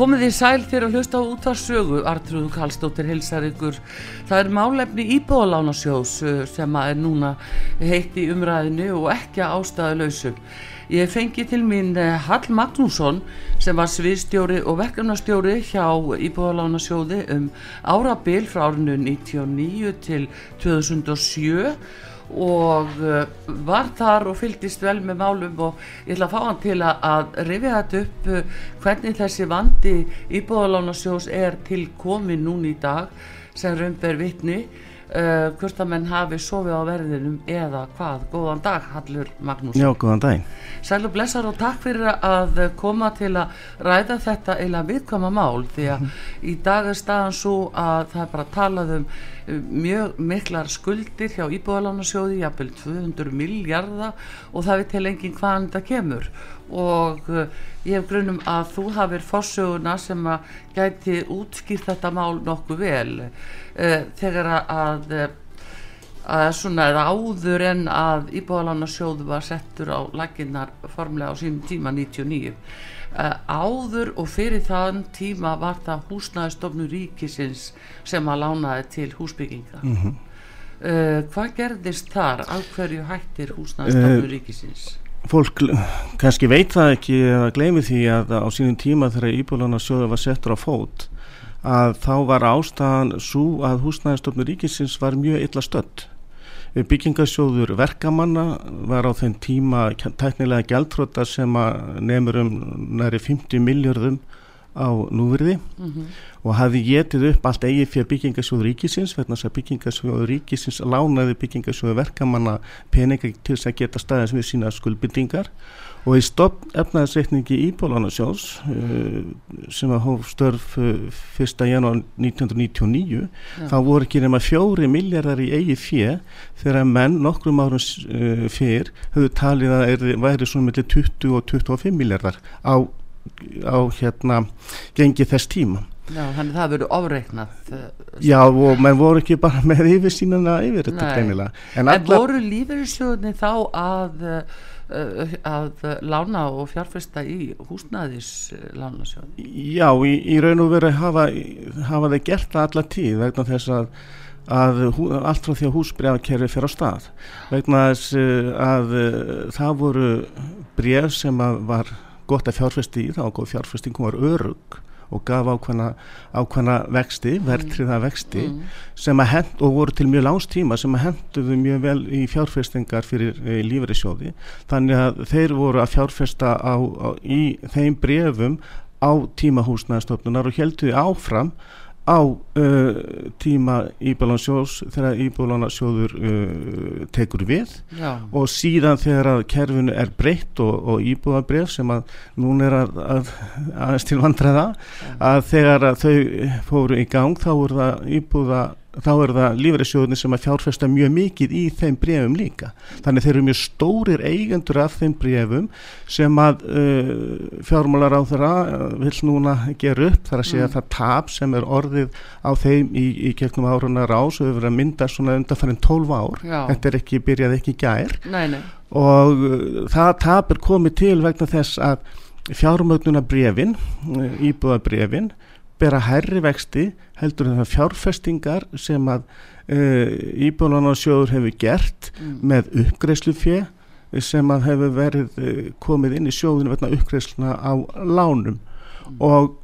Komið þið sæl fyrir að hlusta á útvarsögu, Artrúðu Kallstóttir hilsar ykkur. Það er málefni íbúðalánasjós uh, sem er núna heitt í umræðinu og ekki ástæðalösum. Ég fengi til mín Hall Magnússon sem var sviðstjóri og verkefnastjóri hjá íbúðalánasjóði um árabil frá árinu 99 til 2007 og uh, var þar og fylgist vel með málum og ég ætla að fá hann til að, rifja þetta upp uh, hvernig þessi vandi íbúðalánasjós er til komin núni í dag sem raunber vittni uh, hvort að menn hafi sofið á verðinum eða hvað, góðan dag Hallur Magnús Já, góðan dag Sæl og blessar og takk fyrir að koma til að ræða þetta eila viðkvæma mál því að í dag er staðan svo að það er bara talað um mjög miklar skuldir hjá Íbúðalánasjóði, jafnvel 200 miljardar og það við til enginn hvaðan þetta kemur. Og uh, ég hef grunum að þú hafið fórsöguna sem að gæti útskýrt þetta mál nokkuð vel. Þegar að að svona eða áður en að Íbúðalánasjóðu var settur á laginnar formlega á sínum tíma 99 Uh, áður og fyrir þann tíma var það húsnæðistofnu ríkisins sem að lánaði til húsbygginga. Mm -hmm. uh, hvað gerðist þar? Á hverju hættir húsnæðistofnu uh, ríkisins? fólk kannski veit það ekki eða gleymi því að á sínum tíma þegar Íbúðlana sjóða var settur á fót að þá var ástæðan svo að húsnæðistofnu ríkisins var mjög illa stödd byggingasjóður verkamanna var á þenn tíma tæknilega gæltróta sem nefnur um næri 50 miljardum á núverði mm -hmm. og hafi getið upp allt eigi fyrir byggingasjóður ríkisins verðan þess að byggingasjóður ríkisins lánaði byggingasjóður verkamanna peninga til þess að geta staðins við sína skuldbyndingar og í stopp efnaðsreikningi Íbólanasjós uh, sem að hóf störf uh, 1. janúar 1999 Já. þá voru ekki nema fjóri miljardar í eigi fjö þegar menn nokkrum árum uh, fyrr höfðu talið að er, væri svona mellir 20 og 25 miljardar á, á hérna gengi þess tíma Já, þannig það verður ofreiknað Já, og menn voru ekki bara með yfir sínana yfir þetta greinilega En, en allar... voru lífeyrissjóðinni þá að Uh, að lána og fjárfesta í húsnæðis lánasjóð Já, í, í raun og veru hafa, hafa þeir gert það alla tíð vegna þess að, að hú, allt frá því að húsbregakerfi fyrir á stað. Vegna þess uh, að uh, það voru bref sem var gott að fjárfesta í, þá góð fjárfestingum var örug og gaf ákvæmna, ákvæmna vexti, verðtriða vexti mm. sem að hend og voru til mjög lánstíma sem að henduðu mjög vel í fjárfestingar fyrir e, lífeyrissjóði þannig að þeir voru að fjárfesta á, á, í þeim brefum á tímahúsnaðstofnunar og helduði áfram á uh, tíma Íbalansjós þegar Íbalansjóður uh, tekur við Já. og síðan þegar að kerfinu er breytt og, og Íbúðabref sem að núna er að, að, aðeins til vandræða að þegar að þau fóru í gang þá voru það Íbúða þá er það lífreysjóðunni sem að fjárfesta mjög mikið í þeim brefum líka þannig þeir eru mjög stórir eigendur af þeim brefum sem að uh, fjármálar á þeirra uh, vil núna gera upp þar að segja mm. það tap sem er orðið á þeim í, í gegnum áruna rás og við verðum að mynda svona undanfærin 12 ár Já. þetta er ekki, byrjað ekki gær nei, nei. og uh, það tap er komið til vegna þess að fjármögnuna brefin íbúða brefin bera herri vexti heldur en það fjárfestingar sem að uh, e, Íbúðlánarsjóður hefur gert mm. með uppgreifslu fjö sem að hefur verið uh, komið inn í sjóðinu verðna uppgreifsluna á lánum mm. og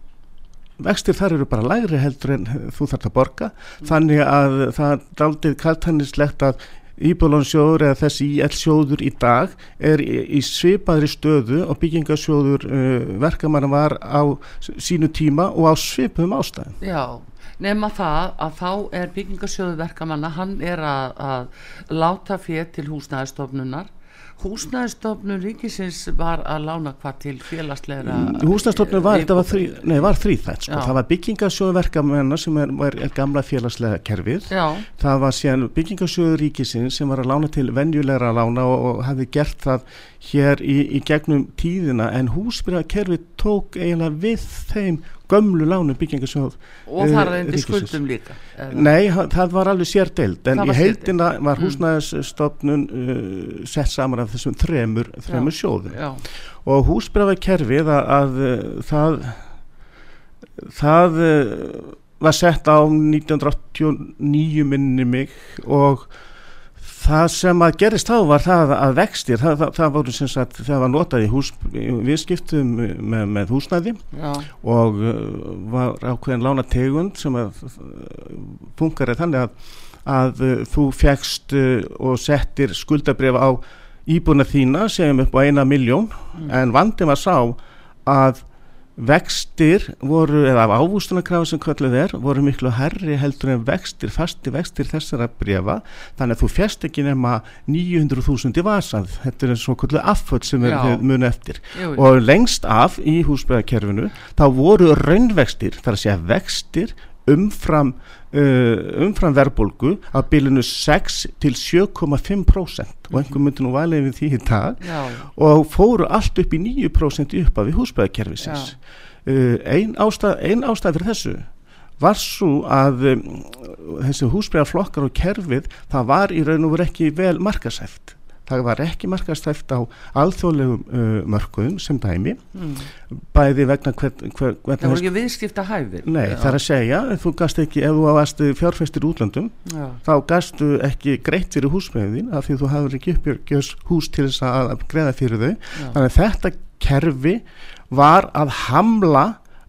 vextir þar eru bara lægri heldur en þú þarf að borga mm. þannig að það er aldrei kaltanislegt að Íbúðlánsjóður eða þessi IL sjóður í dag er í, svipaðri stöðu og byggingasjóður uh, verkamanna var á sínu tíma og á svipum ástæðum. Já, nema það að þá er byggingasjóður verkamanna, hann er að, að láta fyrir til húsnæðistofnunar húsnæðistofnun ríkisins var að lána hvað til félagsleira húsnæðistofnun var, var, þrý, var þrýþætt sko. það var byggingasjóðu verkamennar sem er, er gamla félagslega kerfið Já. það var síðan byggingasjóðu ríkisins sem var að lána til venjulegra lána og, og hafi gert það hér í, í gegnum tíðina en húsbyrjakerfið tók eiginlega við þeim gömlu lánu byggingasjóð og það er endi skuldum líka eða? Nei, það var alveg sér deild en í heildina var mm. húsnæðisstofnun uh, sett saman af þessum þremur, þremur sjóðum já. og húsbyrjakerfið að, að það það uh, var sett á 1989 minni mig og Það sem að gerist þá var það að vextir, það, það, það voru sem sagt, það var notað í hús, viðskiptum með, með húsnæði Já. og uh, var ákveðin lána tegund sem að funkarið þannig að, að þú fegst og settir skuldabref á íbúna þína sem upp á eina miljón mm. en vandið var sá að vextir voru, eða af ávústunarkrafi sem kvöldið er, voru miklu herri heldur en vextir, fasti vextir þessara brefa, þannig að þú fjast ekki nema 900.000 í vasað þetta er svo kvöldið afföld sem er muni eftir. Jú, jú. og lengst af í húsbæðakerfinu, þá voru raunvextir, þar að segja vextir umfram uh, umfram verðbólgu á bilinu 6 til 7,5% og einhver myndi nú valið við því í dag. Já. og fóru allt upp í 9% upp af húsbæðakerfisins uh, einn ástæð, ein ástæð fyrir þessu var svo að um, þessi húsbæðaflokkar og kerfið það var í raun og verið ekki vel markasæft það var ekki markastæft á alþjóðlegum uh, mörkuðum sem dæmi mm. bæði vegna hvern, hvern, hvern það voru ekki viðskipta hæfir nei Já. það er að segja, þú gast ekki ef þú varst fjárfæstir útlandum Já. þá gastu ekki greitt fyrir húsmeðin af því þú hafður ekki uppbjörgjus hús til þess að greiða fyrir þau Já. þannig að þetta kerfi var að hamla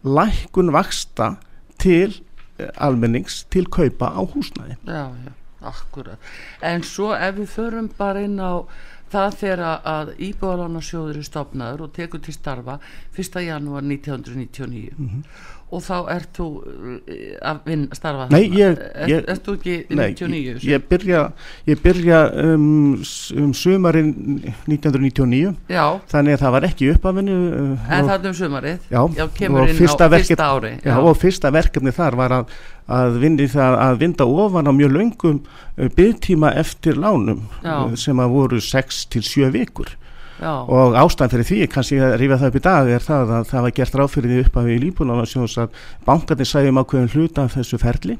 lækun vaksta til eh, almennings til kaupa á húsnæði Já, já Akkurat, en svo ef við förum bara inn á það þegar að Íbúðalánarsjóður er stopnaður og tekur til starfa 1. janúar 1999 mm -hmm og þá ert þú eh, að vinna, starfa Nei, ég, er, Ert þú ekki nei, 99? Ég, ég byrja, ég byrja um, um sumarinn 1999 já. þannig að það var ekki uppafinu uh, En það er um sumarið? Já, já kemur inn á fyrsta ári já. og fyrsta verkefni þar var að, að, það, að vinda ofan á mjög löngum uh, byggtíma eftir lánum uh, sem að voru 6 til 7 vikur Já. og ástæðan fyrir því, kannski að rífa það upp í dag er það að það var gert ráðfyrir því upp af í líbúnarsjóns að bankarnir sæjum ákveðin hluta af þessu ferli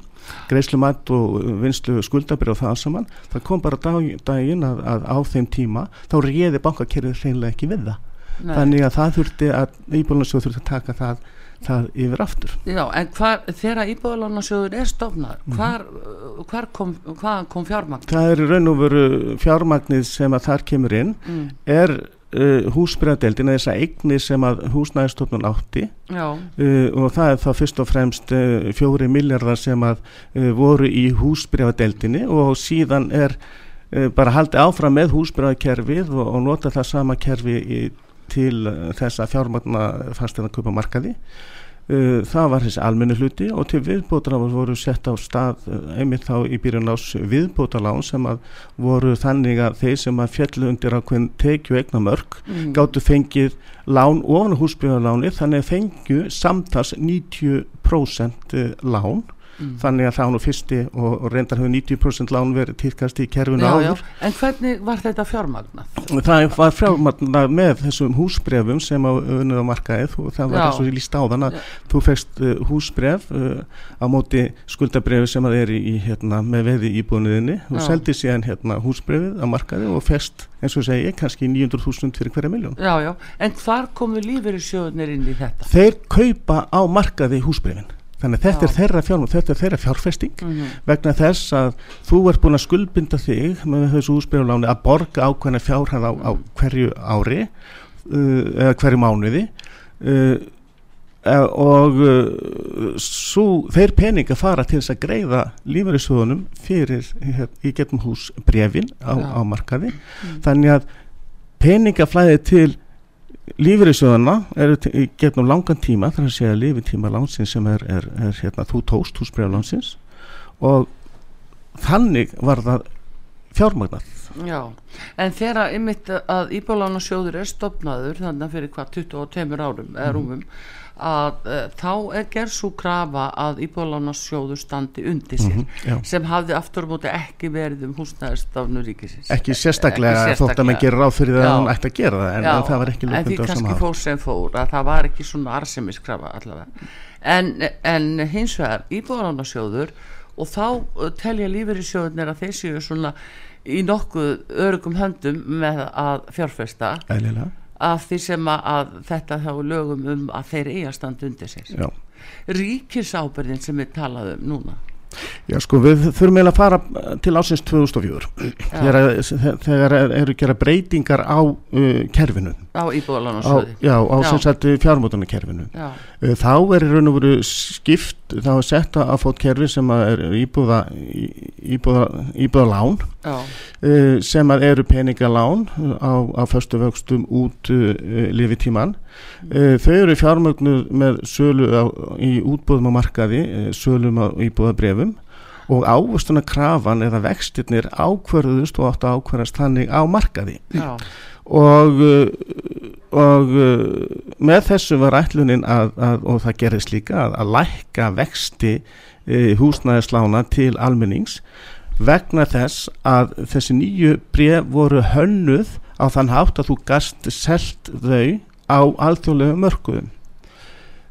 greiðslumatt og vinslu skuldabrið og það saman, það kom bara dag, daginn að, að á þeim tíma þá reyði bankakerfið hreinlega ekki við það Nei. þannig að það þurfti að íbúnarsjóð þurfti að taka það það yfir aftur. Já, en hvar, þegar íbúðalánarsjóður er stofnað, mhm. hvar, hvar kom, kom fjármagn? Það er raun og veru fjármagnið sem að þar kemur inn, mm. er uh, húsbyrjadeldin eða þess að eigni sem að húsnæðistofnun átti uh, og það er þá fyrst og fremst uh, fjóri miljardar sem að uh, voru í húsbyrjadeldinni og síðan er uh, bara haldið áfram með húsbyrjakerfið og, og nota það sama kerfi í til eh, þess að fjármagna fasteina kaupa markaði uh, það var þessi almenni hluti og til viðbótaláns voru sett á stað uh, einmitt þá í byrjun ás viðbótalán sem að voru þannig að þeir sem að fjallu undir ákveðin tekju egna mörg mm. gáttu fengið lán ofan húsbyggarláni þannig að fengju samtals 90% lán mm. þannig að það nú fyrsti og, og reyndar hefur 90% lán verið týrkast í kerfinu já, áður. Já. En hvernig var þetta fjármagnað? Það var fjármagnað með þessum húsbrefum sem unnið á markaðið og það var eins og ég líst á þann að þú fegst uh, húsbref uh, á móti skuldabrefi sem að er í, hérna, með veði íbúinuðinni og seldi síðan hérna, húsbrefið á markaðið og fegst eins og segi ég kannski 900.000 fyrir hverja miljón. Já, já, en hvar komu lífeyri sjóðunir inn í þetta? Þeir kaupa á markaði húsbrefin þannig að þetta Já. er þeirra fjármál, þetta er þeirra fjárfesting mm -hmm. vegna þess að þú ert búin að skuldbinda þig með þessu úsbyrjuláni að borga ákveðna fjárhæð á, á hverju ári uh, eða hverju mánuði uh, Eh, og uh, svo, þeir peninga fara til þess að greiða lífeyrisjóðunum fyrir hér, í getum hús brefin á, á markaði mm. þannig að peningaflæði til lífeyrisjóðuna eru í getum langan tíma þannig að segja lífitíma lánsins sem er, er, er hérna, þú tóst húsbreflánsins og þannig var það fjármagnað. Já, en þegar ymitt að Íbálánarsjóður er stopnaður þannig að fyrir hvað 22 árum eða mhm. rúmum mm að uh, þá er gerð svo krafa að Íbálánarsjóður standi undir sér mm -hmm, sem hafði aftur og móti ekki verið um húsnæðistafnu ríkisins. Ekki sérstaklega, ekki sérstaklega. þótt að maður gerir ráð fyrir það að hann ætti að gera það en, Já, en það var ekki en því kannski fór sem fór að það var ekki svona arsemiskrafa allavega. En, en hins vegar Íbálánarsjóður og þá uh, telja lífeyrisjóðunir að þeir séu svona í nokkuð örugum höndum með að fjárfesta. Ælilega. af því sem að þetta þá lögum um að þeir eiga stand undir sér. Ríkisábyrðin sem við talaðum núna Já sko við þurfum eiginlega að fara til ásins 2004 þegar, þegar eru gera breytingar á uh, kerfinu. Á íbúðalánarsöði já á fjármótunarkerfinu uh, þá er í raun og veru skipt þá er sett að fótt kerfi sem er íbúða íbúða, íbúða lán uh, sem eru peningalán á, á förstu vöxtum út lifitíman þau eru fjármögnu með sölu á, í útbúðum á markaði uh, sölum á íbúðabrefum og ávustuna krafan eða vextirnir ákverðust og áttu ákverðast þannig á markaði Já. og og með þessu var ætlunin að, að og það gerðist líka að, að lækka vexti e, húsnæðislána til almennings vegna þess að þessi nýju bref voru hönnuð á þann hátt að þú gast selt þau á alþjóðlega mörguðum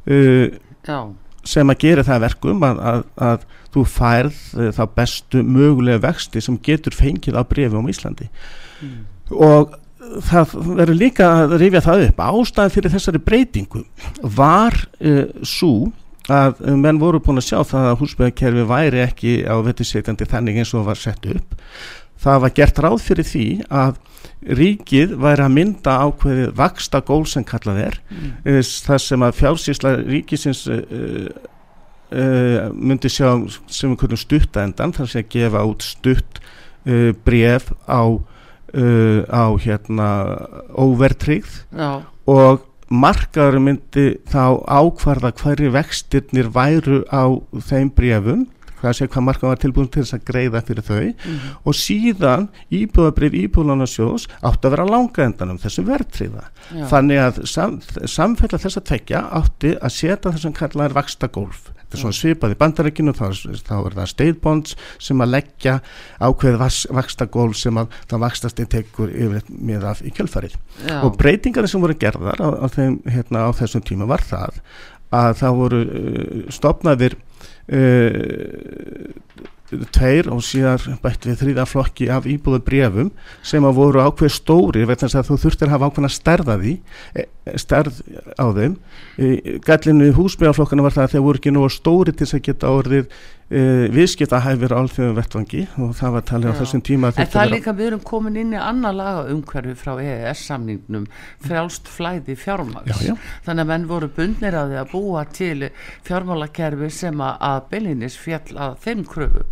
uh, sem að gera það verkum að, að, að þú færð uh, þá bestu mögulega vexti sem getur fengið á brefi um Íslandi. Mm. og það verður líka að rifja það upp ástæðan fyrir þessari breytingu var uh, svo að menn voru búin að sjá það að húsbyggarkerfi væri ekki á vettisetjandi þannig eins og var sett upp það var gert ráð fyrir því að ríkið væri að mynda ákveðið vaksta gól sem kallað er mm. Eh, það sem að fjálsísla ríkisins uh, uh, myndi sjá sem einhvern stutta endan þar sem að gefa út stutt uh, bref á á hérna óvertrygð og markaður myndi þá ákvarða hverju vextirnir væru á þeim brefum hvað sé hvað marka var tilbúin til þess að greiða fyrir þau. Mm og síðan íbúðabrif íbúðlanarsjóðs átti að vera langa endanum þessum verðtriða þannig að sam, samfella þess að tekja átti að setja þessum kallaðar vaksta gólf þetta er svona svipað í bandarækinu þá, þá er það state bonds sem að leggja ákveð vaksta gólf sem að það vakstast einn tekur yfir með af í kjölfarið. Já. og breytingarnir sem voru gerðar á, á, þeim, hérna, á þessum tíma var það að það voru uh, stopnaðir tveir og síðan bætt við þrýða flokki af íbúðu brefum sem að voru ákveð stóri vegna að þú þurftir að hafa ákveðna stærðaði e, stærð á þeim. Gallinu húsbyggarflokkana var það að þeir voru ekki nú stóri til þess að geta orðið Uh, viðskiptahæfir álþjóðum vettvangi og það var talið á þessum tíma En það er líka við erum komin inn í annar laga umhverfi frá EES samningnum frjálst flæði fjármáls þannig að menn voru bundnir að því að búa til fjármálakerfi sem að Bellinis fjall að þeim kröfu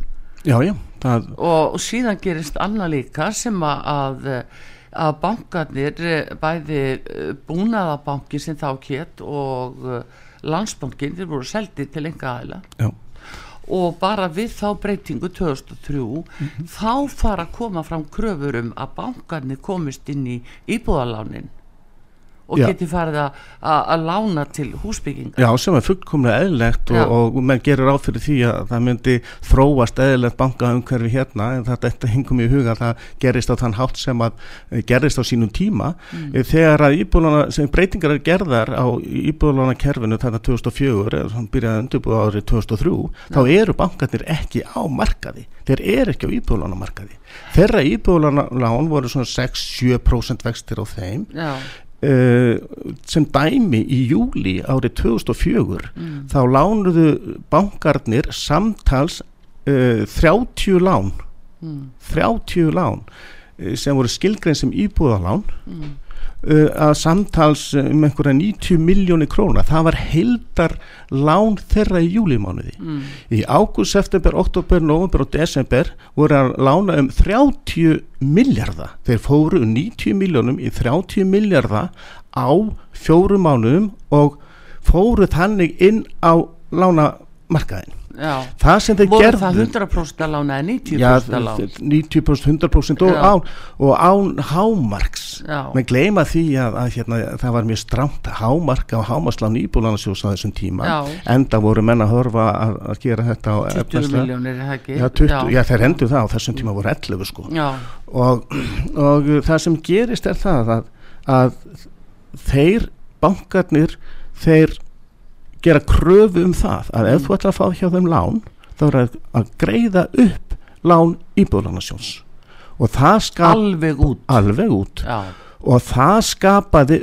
já, já, það... og, og síðan gerist annar líka sem að að bankarnir bæði eh, búnaðabankin sem þá kétt og eh, landsbankin þeir voru seldið til enga aðila já. Og bara við þá breytingu 2003 mm -hmm. þá fara að koma fram kröfur um að bankarnir komist inn í íbúðalánin og Já. geti farið að lána til húsbygginga Já, sem er fullkomlega eðlegt og, og menn gerir áfyrir því að það myndi þróast eðlegt bankaumhverfi hérna en þetta, þetta hingum í huga að það gerist á þann hátt sem að eh, gerist á sínum tíma. Mm. Eh, þegar að íbúðlana, sem breytingar er gerðar á íbúðlana kerfinu þetta 2004 eða sem byrjaði undirbúið árið 2003 ja. þá eru bankarnir ekki á markaði. Þeir eru ekki á íbúðlana markaði þeirra íbúðlana lán voru svona 6-7% vextir á þeim. Já sem dæmi í júli árið 2004 mm. þá lánuðu bankarnir samtals uh, 30 lán mm. 30 lán uh, sem voru skilgrein sem íbúðalán mm. Uh, að samtals um einhverja 90 miljónir króna það var heildar lán þeirra í júlimánuði mm. í ágúst, september, oktober, november og desember voru að lána um 30 miljardar þeir fóru 90 miljónum í 30 miljardar á fjórum mánuðum og fóru þannig inn á lánamarkaðin Já. það sem þeir voru gerðu það 100% að lána eða 90% Já, að lána 90% 100% og án, og án hámarks. Menn gleyma því að, að hérna, það var mjög stramt hámark á hámarslán íbúlanasjós á þessum tíma. Já. enda voru menn að horfa að, að gera þetta á 20 efnahagslega- miljónir er það ekki? Já, 20, já. þeir endur það á þessum tíma voru 11 sko. Og, og það sem gerist er það að, að þeir bankarnir þeir gera kröfu um það að ef þú ætlar að fá hjá þeim lán þá er að, greiða upp lán íbúðlánasjóns og það skap alveg út. Alveg út. Og það skapaði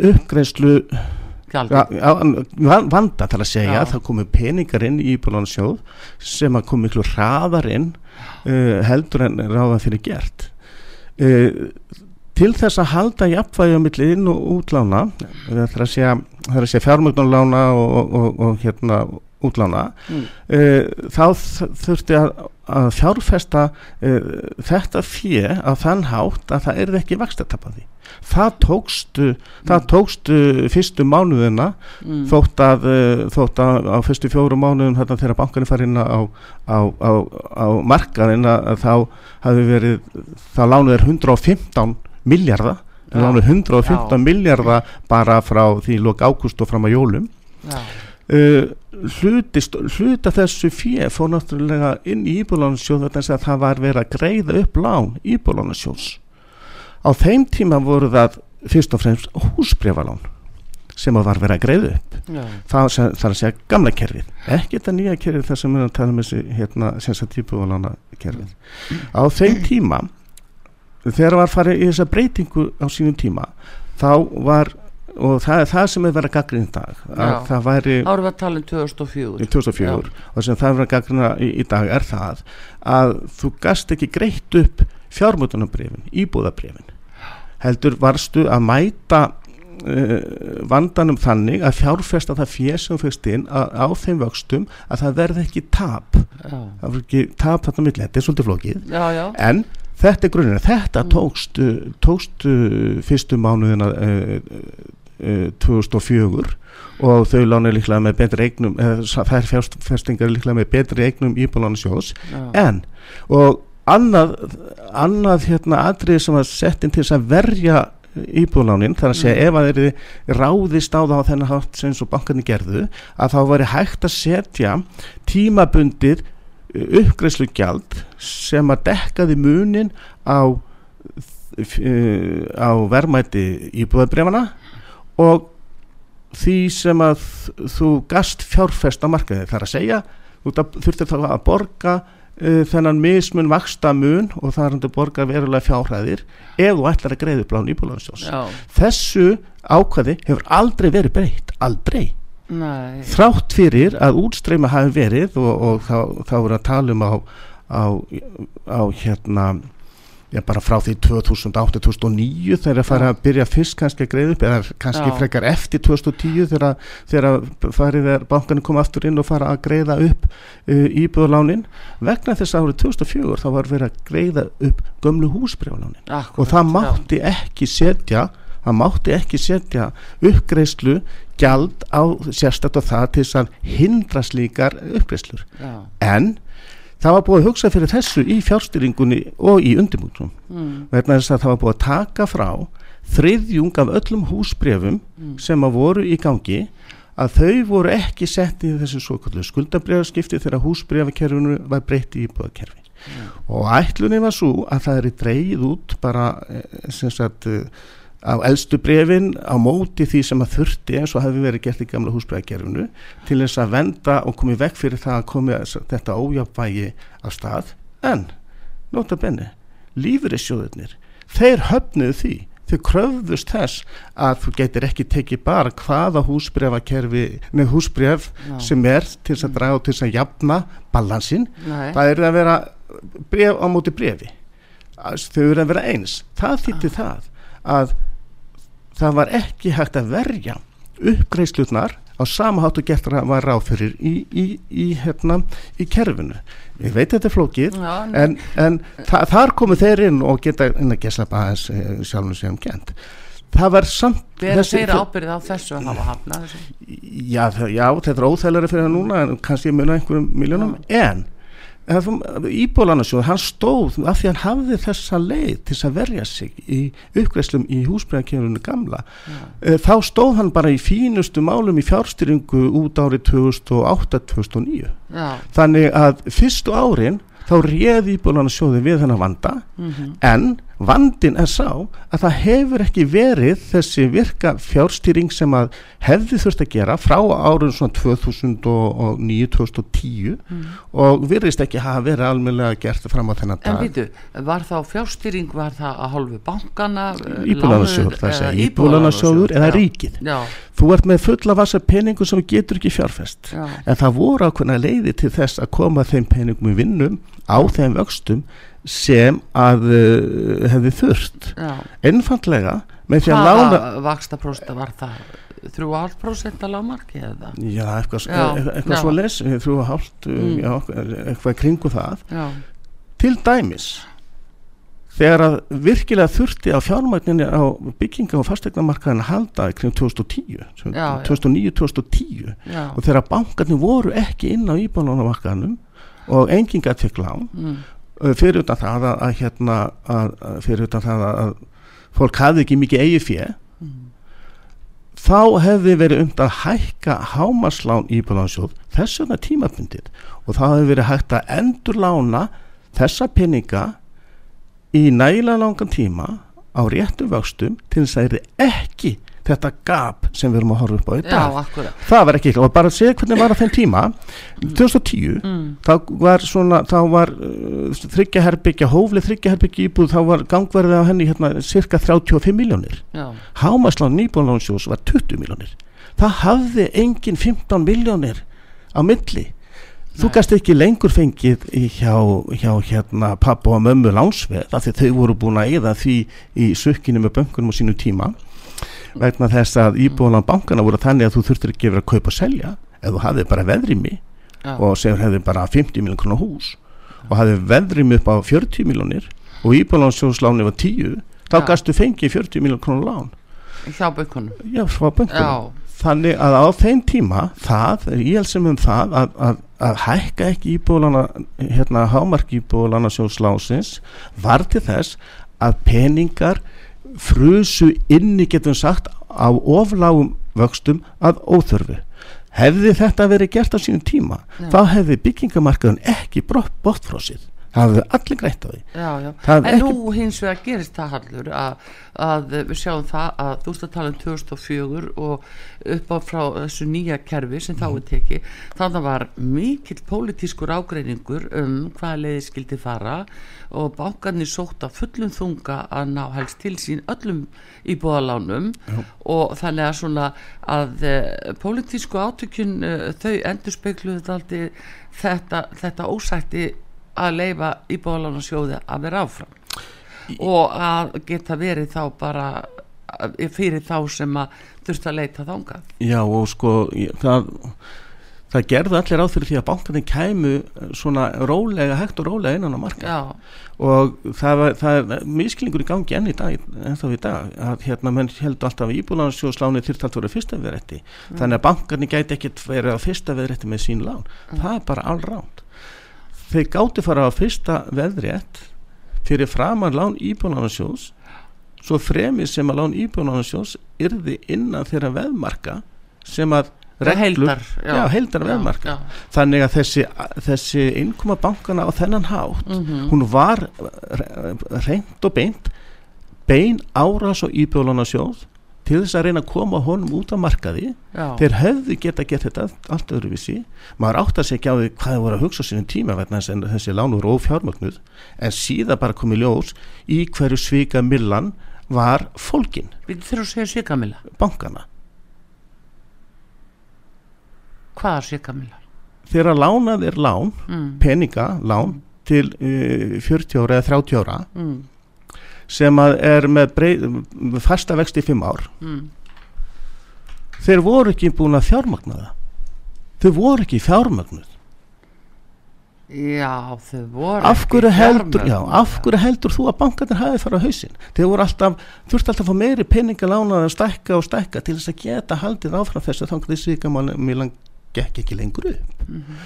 ja, vanda til að segja. Já. það komu peningar inn í íbúðlánasjóð sem að komu miklu hraðar inn uh, heldur en ráða fyrir gert. Uh, til þess að halda jafnvægi á milli inn og útlána það er að segja, að segja fjármögnunlána og, og, og, og hérna útlána Mm. uh, þá þurfti að, að fjárfesta uh, þetta fjö á þann hátt að það er ekki vakstatapaði það tókstu það tókstu fyrstu mánuðina mm. þótt að, uh, þótt að á fyrstu fjóru mánuðum þarna þegar bankarnir fari inn á, á, á, á markaðin að, að þá hafi verið þá lánuð er 115 miljardar Já. lánuð 115 Já. miljardar bara frá því lók ágúst og fram að jólum. Uh, hlutist, hluta þessu fjö fór náttúrulega inn í íbúlánarsjóð vegna þess að það var verið að greiða upp lán íbúlánarsjóðs á þeim tíma voru það fyrst og fremst húsbrefalán sem að var verið að greiða upp. Já, það, það er að segja gamla kerfið ekki þetta nýja kerfið þar sem við erum að tala um þessi hérna, sem sagt íbúðalána kerfið á þeim tíma þegar var farið í þessa breytingu á sínum tíma þá var og það er það sem er verið að gaggrinn í dag að Já. það væri árið var talin 2004 í 2004 og sem það er verið að gaggrina í, í dag er það að þú gast ekki greitt upp fjármötunabrifin, íbúðabrifin heldur varstu að mæta uh, vandanum þannig að fjárfesta það þú fyrst inn að, á þeim vöxtum að það verði ekki tap. Já, það verði ekki tap þarna milli, þetta er svolítið flókið. Já, já, en þetta er grunnir þetta Mm. tókst, uh, tókst uh, fyrstu mánuðina uh, uh, 2004 og þau lána líklega með betri eignum þær fjárfestingar líklega með betri eignum íbúlánarsjóðs já. en og annað, annað hérna atrið sem var sett inn til þess að verja íbúðlánin þar að segja Mm. ef að þeir ráðist á það á þennan hátt sem svo bankarnir gerðu að þá væri hægt að setja tímabundið uppgreyslu gjald sem að dekkaði munin á uh, á verðmæti íbúðabrefana og því sem að þú gast fjárfest á markaði. Þar að segja þú þurftir þá að borga uh, þennan mismun vaksta mun og það er að borga verulega fjárhæðir ef þú ætlar að lán íbúðlansjós já, þessu ákvæði hefur aldrei verið breytt. Aldrei nei. Þrátt fyrir að útstreyma hafi verið og, og þá, þá er að tala um á, á, á hérna já bara frá því 2008-2009 þegar að fara að byrja fyrst kannski að greiða upp eða kannski Já. frekar eftir 2010 þegar, þegar farið er bankanir koma aftur inn og fara að greiða upp uh, íbúðalánin. Vegna þess að árið 2004 þá var verið að greiða upp gömlu húsbreyfalánin Akkurat, og það mátti ekki setja það mátti ekki setja uppgreyslu gjald á sérstætt og það til þess að hindra slíkar uppgreislur já, en það var búið að hugsa fyrir þessu í fjárstyringunni og í undirbúnum mm, vegna þess að það var búið að taka frá þriðjung af öllum húsbrefum Mm. sem að voru í gangi að þau voru ekki sett í þessu svo kallu skuldabrefskipti þegar húsbrefakerfinu var breytt í íbúðakerfi. Og ætlunni var svo að það er dreigið út bara eh, sem sagt eh, á eldstu brefin á móti því sem að þurfti eins og hefði verið gert í gamla húsbrefakerfinu til þess að venda og komi vekk fyrir það að komi þetta ójafvægi af stað. En nota benni lífeyrissjóðurnir þeir höfnuðu því. Þau kröfðust þess að þú getur ekki tekið bara hvaða húsbrefakerfi neð húsbref Já. sem er til þess að draga og til þess að jafna balansinn. Nei. Það er að vera bref á móti brefi þau eru að vera eins. Það þýtti það að það var ekki hægt að verja uppgreiðslutnar á sama hátt og gert var ráð fyrir í, í, í, hérna, í kerfinu. Ég veit þetta er flókið Já, en, en þa þar komu þeir inn og geta inn að gesa aðeins eh, sjálfum sem gent það var samt Verður þeirra ábyrðið á þessu að hafa hafnað þessu? já, það- já, þetta er óþægilega fyrir það núna en kannski muna einhverjum miljónum en Íbólanarsjóð, hann stóð af því hann hafði þessa leið til að verja sig í uppgreislum í húsbregðakefinu gamla Eh, þá stóð hann bara í fínustu málum í fjárstyringu út árið 2008-2009 Já, þannig að fyrstu árin þá réði Íbólanarsjóði við þennan vanda mhm, en vandin er sá að það hefur ekki verið þessi virka fjárstýring sem að hefði þurft að gera frá árun svona 2009-2010 mm. og virðist ekki hafa verið almennilega gert fram á þennan En dag býtu, var þá fjárstýring, var það að hálfu bankana? Íbúlanarsjóður, það segja eða Íbúlanarsjóður eða ríkið Já, þú ert með fulla vasa peningu sem getur ekki fjárfest já, en það voru ákveðna leiði til þess að koma þeim peningum í vinnum á þeim vöxtum sem að uh, hefði þurft já einfandlega með því að lána Hvaða vaksta prósta var það? 3,5% að lámarki eða? Já, eitthvað, Já, eitthvað, já. svo les, þrjú og hálft, Mm. já, eitthvað kringu það. Já, Til dæmis, þegar að virkilega þurfti á fjármagninni á bygginga og fastegnamarkaðin að halda kring 2010, Já, já. 2009-2010 já. Og þegar bankarnir voru ekki inn á íbánumarkaðinum og enginn gæti fekk lán, mm, fyrir utan það að, að hérna, að, fyrir utan það að, fólk hafði ekki mikið eigi fjö, mm, þá hefði verið umt að hækka hámaslán íbúðansjóð þess vegna tímabundið. Og þá hefði verið hægt að endurlána þessa peninga í nægilega langan tíma á réttu vöxtum til þess að það er ekki þetta gap sem við erum að horfa upp á í Já, dag. akkurat. Það var ekki, og bara að segja hvernig var á þeim tíma 2010 mm, þá var svona, þá var uh, þryggjaherbyggja, hóflið þryggjaherbyggja íbúð þá var gangverðið á henni hérna cirka 35 miljónir Já, hámaslán nýbúinlánsjós var 20 miljónir það hafði engin 15 miljónir á milli þú gast ekki lengur fengið hjá, hjá hérna pappa og mömmu lánsveð af því þau voru búin að eða því í sökkinu með bönkunum á sínu tíma vegna þess að íbúinlán bankana voru þannig að þú þurftir ekki verið að kaupa og selja ef þú hafði bara veðrými já, og sem hefði bara 50 miljón krónar hús og hafði veðrými upp á 40 miljónir og íbúinlánsjóðsláni var 10 þá Já. gastu fengið 40 miljón krónar lán. Hjá bönkunum? Já, frá bönkunum. Já, Þannig að á þeim tíma, það, ég held sem um það að, að, að hækka ekki íbúðlana, hérna, hámark íbúðlana sjóðslásins var til þess að peningar frusu inni, getum sagt, á ofláum vöxtum að óþörfu. Hefði þetta verið gert á sínum tíma, Já. þá hefði byggingamarkaðun ekki brott, bort frá sér. Það hefði allir greitt á því. já, já. En ekki nú hins vegar gerist það hallur að, að við sjáum það að þú veist að tala um 2004 og upp á frá þessu nýja kerfi sem þá er tekið. Þannig var mikill pólitískur ágreiningur um hvaða leiði skildi fara og bankarnir sótt að fullum þunga að ná helst til sín öllum íbúðalánum. Og þannig að svona að e, pólitísku átökjun e, þau endur spekluðu þetta, þetta ósætti að leifa íbúðalánarsjóði að vera áfram. Og að geta verið þá bara eh, fyrir þá sem að þurft að leita þangað. Já og sko það, það gerði allir fyrir því að bankarnir kæmu svona rólega, hægt og rólega innan á marka já, og það, var, það er misklingur í gangi enn í dag en þá í dag að hérna menn heldur alltaf að íbúlansjóðsláni þyrft allt verið fyrsta viðrætti. Þannig að bankarnir gæti ekkit verið á fyrsta viðrætti með sín lán. Það er bara allránt þeir gáti fara á fyrsta veðrétt fyrir framan lán íbúlansjóðs svo fremið sem að lán íbúlansjóðs yrði innan þeirra veðmarka sem að reglur heildar já, heildar veðmarka. já, þannig að þessi, þessi innkoma bankana á þennan hátt Mhm. hún var reynd og beint bein árás og íbjólunasjóð til þess að reyna að koma honum út á markaði. Já, þeir hefðu geta gert þetta allt öðruvísi. Maður átt að segja á því hvað þau voru að hugsa á sínum tíma að þessi lán voru ófjármögnuð. En síðan bara komið ljós í hverju svika millan var fólkin, við þurfum að segja svikamila bankana. Hvaða svikamila þegar lánað er lán, mm. peninga lán til uh, 40 ára eða 30 ára. Mm. Sem er með, breið, fasta vext í fimm ár. Mm. þeir voru ekki búin að fjármagna það. Þau voru ekki fjármagnuð Já, þau voru af ekki heldur, já, af hverju heldur þú að bankarnir hafi farið á hausinn? Þeir voru alltaf, þurfti alltaf að fá meiri peninga lánaði að stækka og stækka til þess að geta haldið áfram þess að þannig þessi gaman gekk ekki lengur upp Mhm.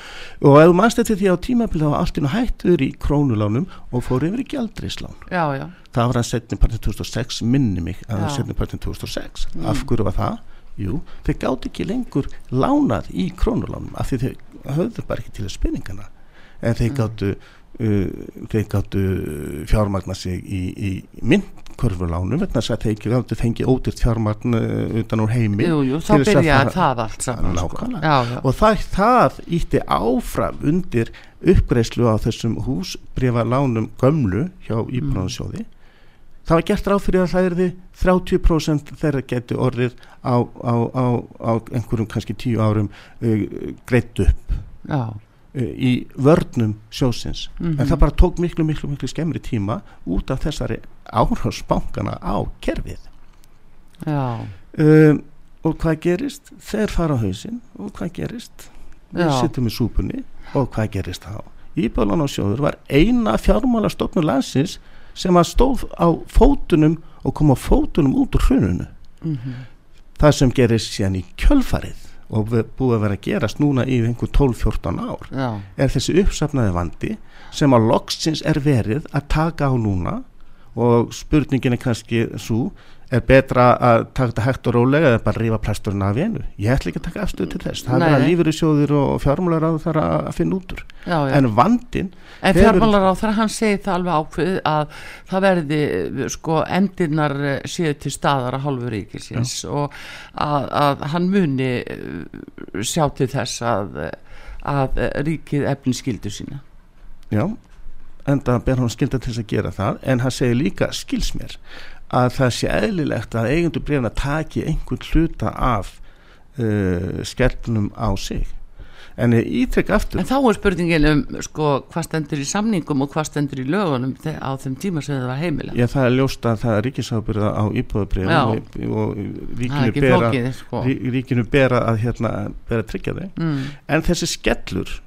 og ef mannst þetta því á tímabil þá var allt inn og hættur í krónulánum og fór yfir í já, það var hann setni partin 2006 minni mig að hann Já. setni partin 2006 af hverju var það? Jú, þeir gátt ekki lengur lánað í krónulánum af því þeir höfðu bara ekki til þess peningana en þeir gáttu uh, þeir gáttu fjármagna sig í, í myndkörfulánum vegna þess að þeir gáttu fengið ódýrt fjármagn uh, utan úr heimi jú, jú, þá byrjaði það allt saman sko. Já, já, og það, það ítti áfram undir uppgreislu á þessum húsbrefa lánum gömlu hjá Íbráðansjóði það var gert ráð fyrir að það erði 30% þeirra getur orðið á, á, á, á einhverjum kannski tíu árum uh, greitt upp. Já, uh, í vörnum sjósins Mhm. en það bara tók miklu, miklu, miklu skemmri tíma út af þessari áhrásbankana á kerfið. Já, um, og hvað gerist? Þeir fara á hausinn og hvað gerist? Við sittum í súpunni. Og hvað gerist þá? Íbálan á sjóður var eina fjármála stofnun landsins sem að stóð á fótunum og kom á fótunum út úr hrununu mhm, það sem gerist síðan í kjölfarið og búið að vera að gerast núna í einhver 12-14 ár. Já, er þessi uppsafnaði vandi sem að loksins er verið að taka á núna og spurningin er kannski svo er betra að taka þetta hægt og rólega eða bara rífa plasturinn af einu ég ætla ekki að taka afstöðu til þess. Það Nei, er að lífyrirsjóðir og fjármálar á þar að finna út úr. Já, já. en vandin En fjármálar á þar hann segir það alveg ákveðið að það verði sko endinnar eh, séu til staðar að hálfu ríkisins og að, að hann muni eh, sjá til þess að, að ríkið efni skildu sína. já, enda ber hann skilda til þess að gera það en hann segir líka skils mér að það sé eðlilegt að eigendur brefna taki einhvern hluta af uh, skellunum á sig en ég ítrekk aftur En þá er spurningin um sko hvað stendur í samningum og hvað stendur í lögunum á þeim tíma sem það var heimilega. Já, það er ljóst að það er ríkisábyrða á íbúðabrifum Já. og, og það ríkinu bera, flókið, sko. rí, ríkinu bera að hérna, bera tryggja þau. Mm, En þessi skellur,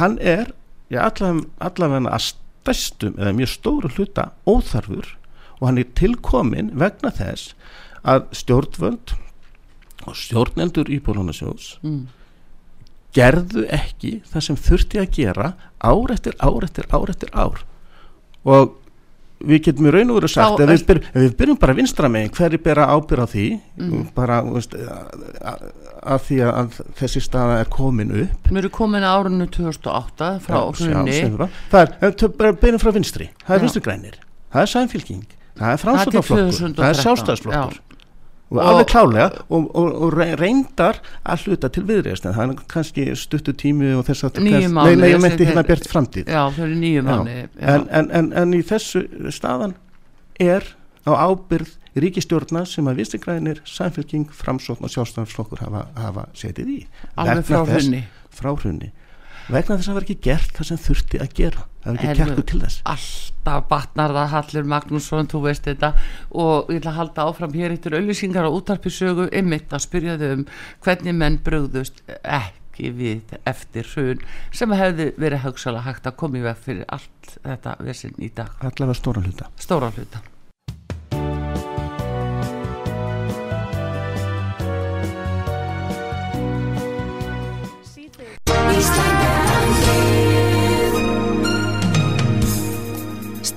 hann er allavega að stæstum eða mjög stóru hluta óþarfur og hann er tilkomin vegna þess að stjórnvöld og stjórnendur íbúðlunasjóðs mm, gerðu ekki það sem þurfti að gera ár eftir ár eftir ár eftir ár. Og við getum í raun og veru sagt ef við, byrjum, ef við byrjum bara vinstra megin hverju bera ábyrð á því? Mhm. bara veist, að, að því að þessi staða er komin upp. Við erum komin að árunnu 2008 frá segjum það. er, byrjum frá vinstri. Það er Já. vinstri grænir, það er sænfylking það er 2013, það er sjálfstæðsflokkur alveg klálega og, og, og re- reyndar að hluta til viðreist en það er kannski stuttu tími og þess að nei, mánuðir, nei, meinti hérna Já, nýju mánu. en, en, en, en í þessu staðan er á ábyrð ríkistjórna sem að vinstri-grænir, samfélking, framsókn og sjálfstæðansflokkur hafa, hafa setið í Alveg frá hrunni. frá hrunni vegna þess að það var ekki gert það sem þurfti að gera. Það var ekki kjarku til þess. Alltaf batnar það Hallur Magnússon, þú veist þetta. Og ég ætla að halda áfram hér eittur auðlýsingar á útarpisögu ymmit að spyrja þau um hvernig menn brugðust ekki við eftir hrun sem hefði verið hugsalega hægt að koma í veg fyrir allt þetta vesinn í dag, allavega stóran hluta. Stóra hluta.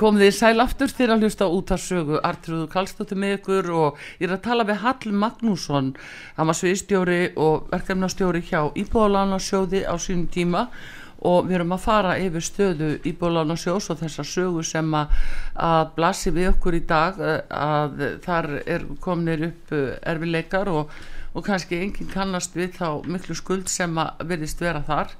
Komið þið sæl aftur þegar að hlusta út að sögu Artrúðu Kallstóttir með ykkur og ég er að tala við Hall Magnússon. Hann var sviðstjóri og verkefnastjóri hjá Íbúðalánarsjóði á sínum tíma og við erum að fara yfir stöðu Íbúðalánarsjós og þessa sögu sem að, blasi við okkur í dag eh, að þar er kominir upp eh, erfileikar og, og kannski enginn kannast við þá miklu skuld sem að virðist vera þar.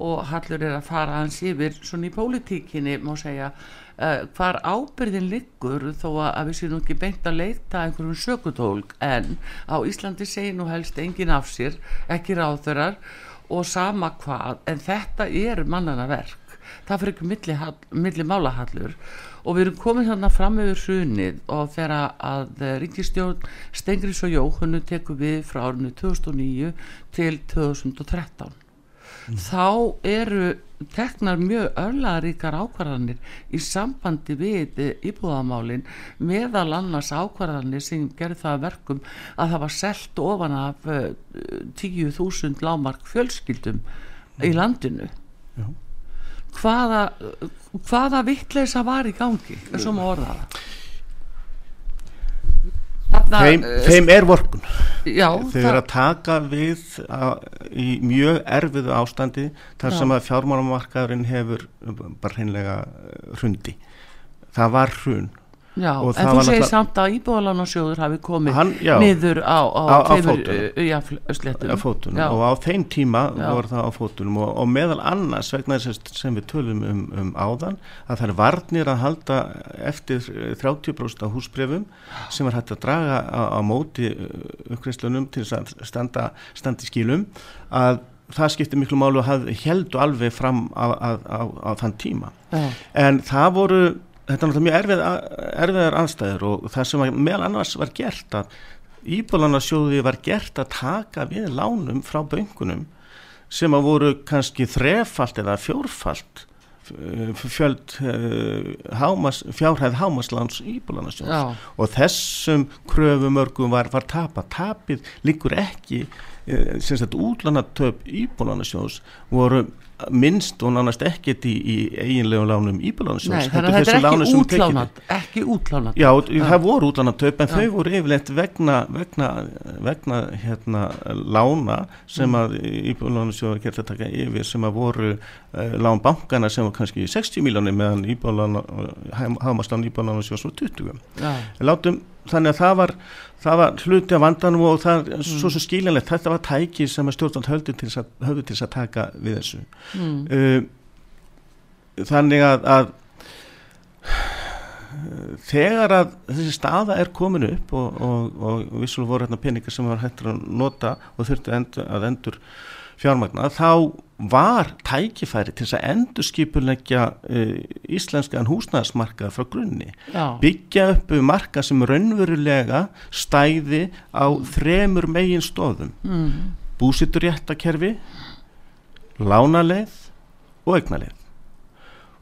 Og Hallur er að fara hans yfir svona í pólitíkinni má segja uh, hvar ábyrðin liggur þó að við séum ekki beint að leita einhverjum sökutólk en á Íslandi segir nú helst engin af sér ekki ráþurar og sama hvað en þetta er mannana verk það fyrir ekki milli, milli málahallur. Og við erum komið þarna fram yfir hrunið og þegar að Ríkistjórn Stengris og Jóhannu tekur við frá árinu 2009 til 2013 mm. þá eru teknar mjög örlaðaríkar ákvarðanir í sambandi við íbúðamálin meðal annars ákvarðanir sem gerði það verkum að það var selt ofan af 10.000 eh, lámark fjölskyldum mm. í landinu Já. hvaða hvaða vittleisa var í gangi þessum orðaða Þarna, þeim, uh, þeim er vorkun já, þau eru að taka við að, í mjög erfiðu ástandi þar já. sem að fjármálamarkaðurinn hefur bara hreinlega hrundi. Það var hrun Já, en þú segir samt að Íbúðalánarsjóður hafi komið hann, já, niður á, á, á, á fótunum, fótunum. Og á þeim tíma voru það á fótunum. Og, og meðal annars vegna þess sem við tölum um, um áðan að það er varnir að halda eftir 30% af húsbrefum sem er hægt að draga á móti uppgreifslunum til að standa, standa í skílum að það skiptir miklu málu að heldu alveg fram á þann tíma. Já. en það voru þetta er náttúrulega mjög erfið, erfiðar anstæður og það sem meðal annars var gert að Íbólanarsjóði var gert að taka við lánum frá böngunum sem að voru kannski þrefalt eða fjórfalt fjöld uh, hámas, fjárhæð hámasláns Íbólanarsjóðs og þessum kröfumörgum var, var tapa tapið líkur ekki uh, sem sagt útlanatöp Íbólanarsjóðs voru minnst og nánast ekkert í, í eiginlegum lánum íbúlánarsjóðs þannig að þetta er ekki útlánat ekki útlánat já, það voru útlánatöp en ja. þau voru yfirleitt vegna vegna, vegna hérna, lána sem mm. að íbúlánarsjóður gert að taka yfir sem að voru uh, lán bankana sem var kannski 60 miljónir meðan hafmaslán íbúlánarsjóðs var 20 ja. látum þannig að það var, það var hluti af vandanum og það er mm. svo svo skiljanlegt þetta var tæki sem að stjórnvald höfðu til þess að taka við þessu mm. uh, þannig að, að þegar að þessi staða er komin upp og, og, og vissulega voru hérna peningar sem var hættur að nota og þurftu endur, að endur fjármagna þá var tækifæri til þess að endur skipulegja uh, eh, íslenskan húsnæðismarkað frá grunni Já. byggja upp markað sem raunverulega stæði á þremur megin stóðum mm. búsitturréttakerfi lánaleið og eignaleið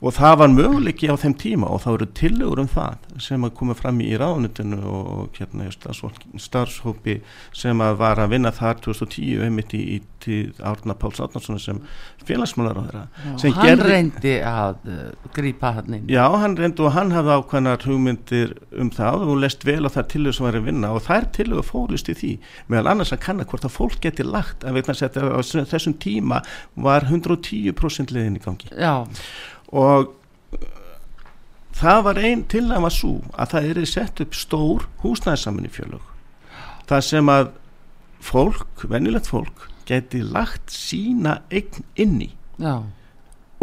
og það var möguleiki á þeim tíma og það voru tillegur um það sem að koma fram í ráðnutinu og hérna starfshópi sem að var að vinna þar 2010 einmitt í, í Árna Páls Átnarsson sem félagsmálar á þeirra Hann gerði, reyndi að uh, grípa hann inn. Já, hann reyndi og hann hafði ákvæmnar hugmyndir um það og lest vel á það tillegur sem var að vinna og þær tillegur fórist í því meðal annars að kanna hvort að fólk geti lagt að veitna að þessum tíma var 110% leðin í gangi. Já og það var einn til að maður svo að það er sett upp stór húsnæðisaminni fjölug það sem að fólk, venilegt fólk geti lagt sína eign inni Já.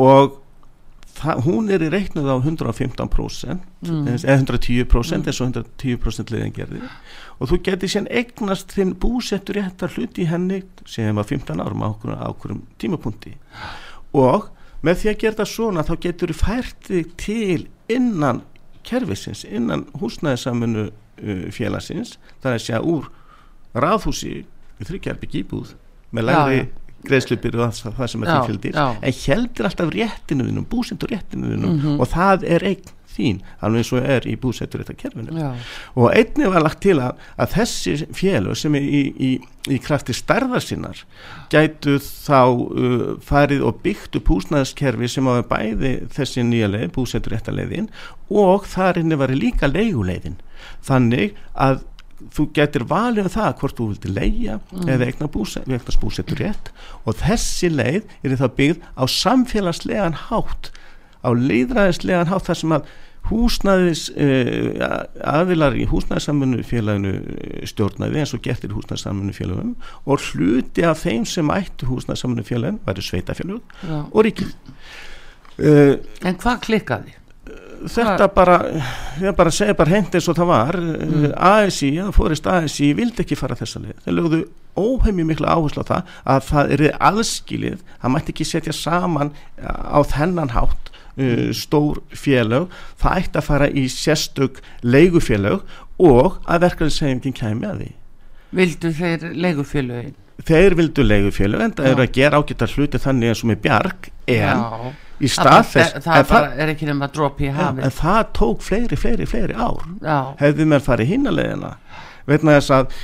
og það, hún er í reiknuð á 115% mm. eða 110% mm. eins og 110% liðin gerði og þú geti sér eignast þinn búsettur réttar hluti í henni sem var 15 árum á okkurum tímapunkti og með því að gera það svona þá getur þú fært þig til innan kervisins, innan húsnæðisamunu uh, félagsins er að segja úr ráðhúsi í þryggjarbyggj íbúð með læri greiðslupir og það, sem er tilfylgdir en heldur alltaf réttinuðinum búsendur réttinuðinum mm -hmm. og það er eign þín alveg eins og er í búsettur þetta kerfinu Já. og einnig var lagt til að, að þessi félög sem er í, í, í krafti starðar sinnar gætu þá uh, farið og byggt upp húsnæðiskerfi sem á bæði þessi nýja leið, búsettur þetta leiðin og þar inni var líka leiguleiðin þannig að þú getur valið um það hvort þú vildi leia mm. eða eignar búsettur rétt og þessi leið er það byggð á samfélagslegan hátt á leiðræðislegan hátt þar sem að húsnæðis uh, aðilar í húsnæðisamunu félaginu stjórnaði eins og getur húsnæðisamunu félagum og hluti af þeim sem ættu húsnæðisamunu félagin væri sveitafélag og ríkið uh, En hvað klikkaði? Þetta Hva? bara, ég bara segja bara hend eins og það var mm. ASI, það fórist ASI vildi ekki fara þessa leið, þeir lögðu óheimju miklu áherslu á það að það eru aðskilið, það mætti ekki setja saman á þennan hátt uh, stór félög það ætti að fara í sérstök leigufélög og að verkefnisefingin kæmi að því Vildu þeir leigufélögin? Þeir vildu leigufélög en það eru að gera ágættar hluti þannig eins og með bjarg en Já. í stað þess það, það, það er ekki nema drop í hafi en það tók fleiri, fleiri, fleiri ár hefði mér farið hinnalegina veitna þess að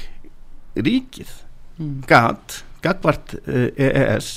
ríkið mm. gat, gagvart uh, EES